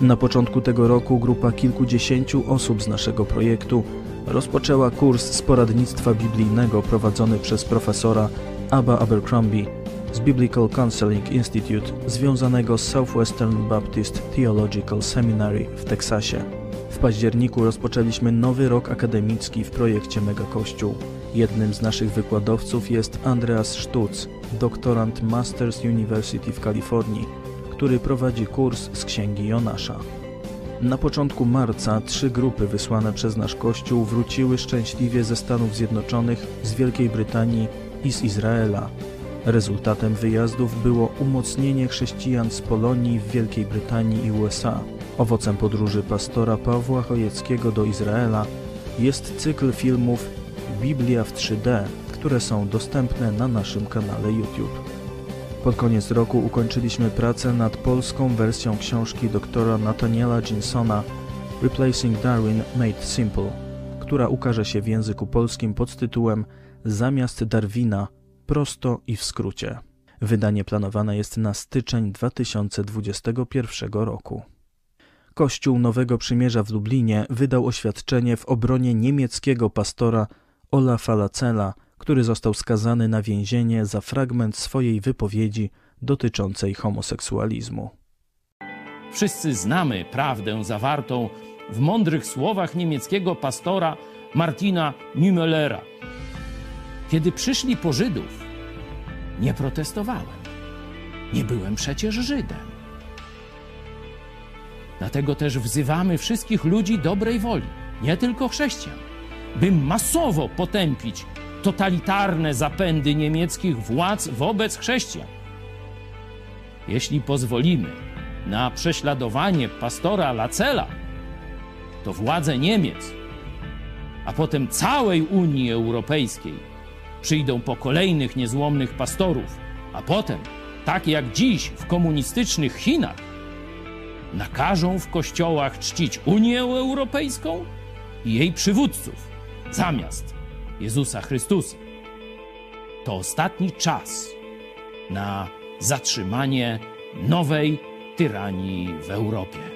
S6: Na początku tego roku grupa kilkudziesięciu osób z naszego projektu rozpoczęła kurs z poradnictwa biblijnego prowadzony przez profesora Abba Abercrombie z Biblical Counseling Institute związanego z Southwestern Baptist Theological Seminary w Teksasie. W październiku rozpoczęliśmy nowy rok akademicki w projekcie Mega Kościół. Jednym z naszych wykładowców jest Andreas Stutz, doktorant Masters University w Kalifornii, który prowadzi kurs z Księgi Jonasza. Na początku marca trzy grupy wysłane przez nasz Kościół wróciły szczęśliwie ze Stanów Zjednoczonych, z Wielkiej Brytanii i z Izraela. Rezultatem wyjazdów było umocnienie chrześcijan z Polonii w Wielkiej Brytanii i USA. Owocem podróży pastora Pawła Chojeckiego do Izraela jest cykl filmów Biblia w 3D, które są dostępne na naszym kanale YouTube. Pod koniec roku ukończyliśmy pracę nad polską wersją książki doktora Nathaniela Jinsona Replacing Darwin Made Simple, która ukaże się w języku polskim pod tytułem Zamiast Darwina prosto i w skrócie. Wydanie planowane jest na styczeń 2021 roku. Kościół Nowego Przymierza w Lublinie wydał oświadczenie w obronie niemieckiego pastora Olafa Lacela, który został skazany na więzienie za fragment swojej wypowiedzi dotyczącej homoseksualizmu.
S4: Wszyscy znamy prawdę zawartą w mądrych słowach niemieckiego pastora Martina Niemöllera. Kiedy przyszli po Żydów, nie protestowałem. Nie byłem przecież Żydem. Dlatego też wzywamy wszystkich ludzi dobrej woli, nie tylko chrześcijan, by masowo potępić totalitarne zapędy niemieckich władz wobec chrześcijan. Jeśli pozwolimy na prześladowanie pastora Lacela, to władze Niemiec, a potem całej Unii Europejskiej przyjdą po kolejnych niezłomnych pastorów, a potem, tak jak dziś w komunistycznych Chinach, nakażą w kościołach czcić Unię Europejską i jej przywódców zamiast Jezusa Chrystusa. To ostatni czas na zatrzymanie nowej tyranii w Europie.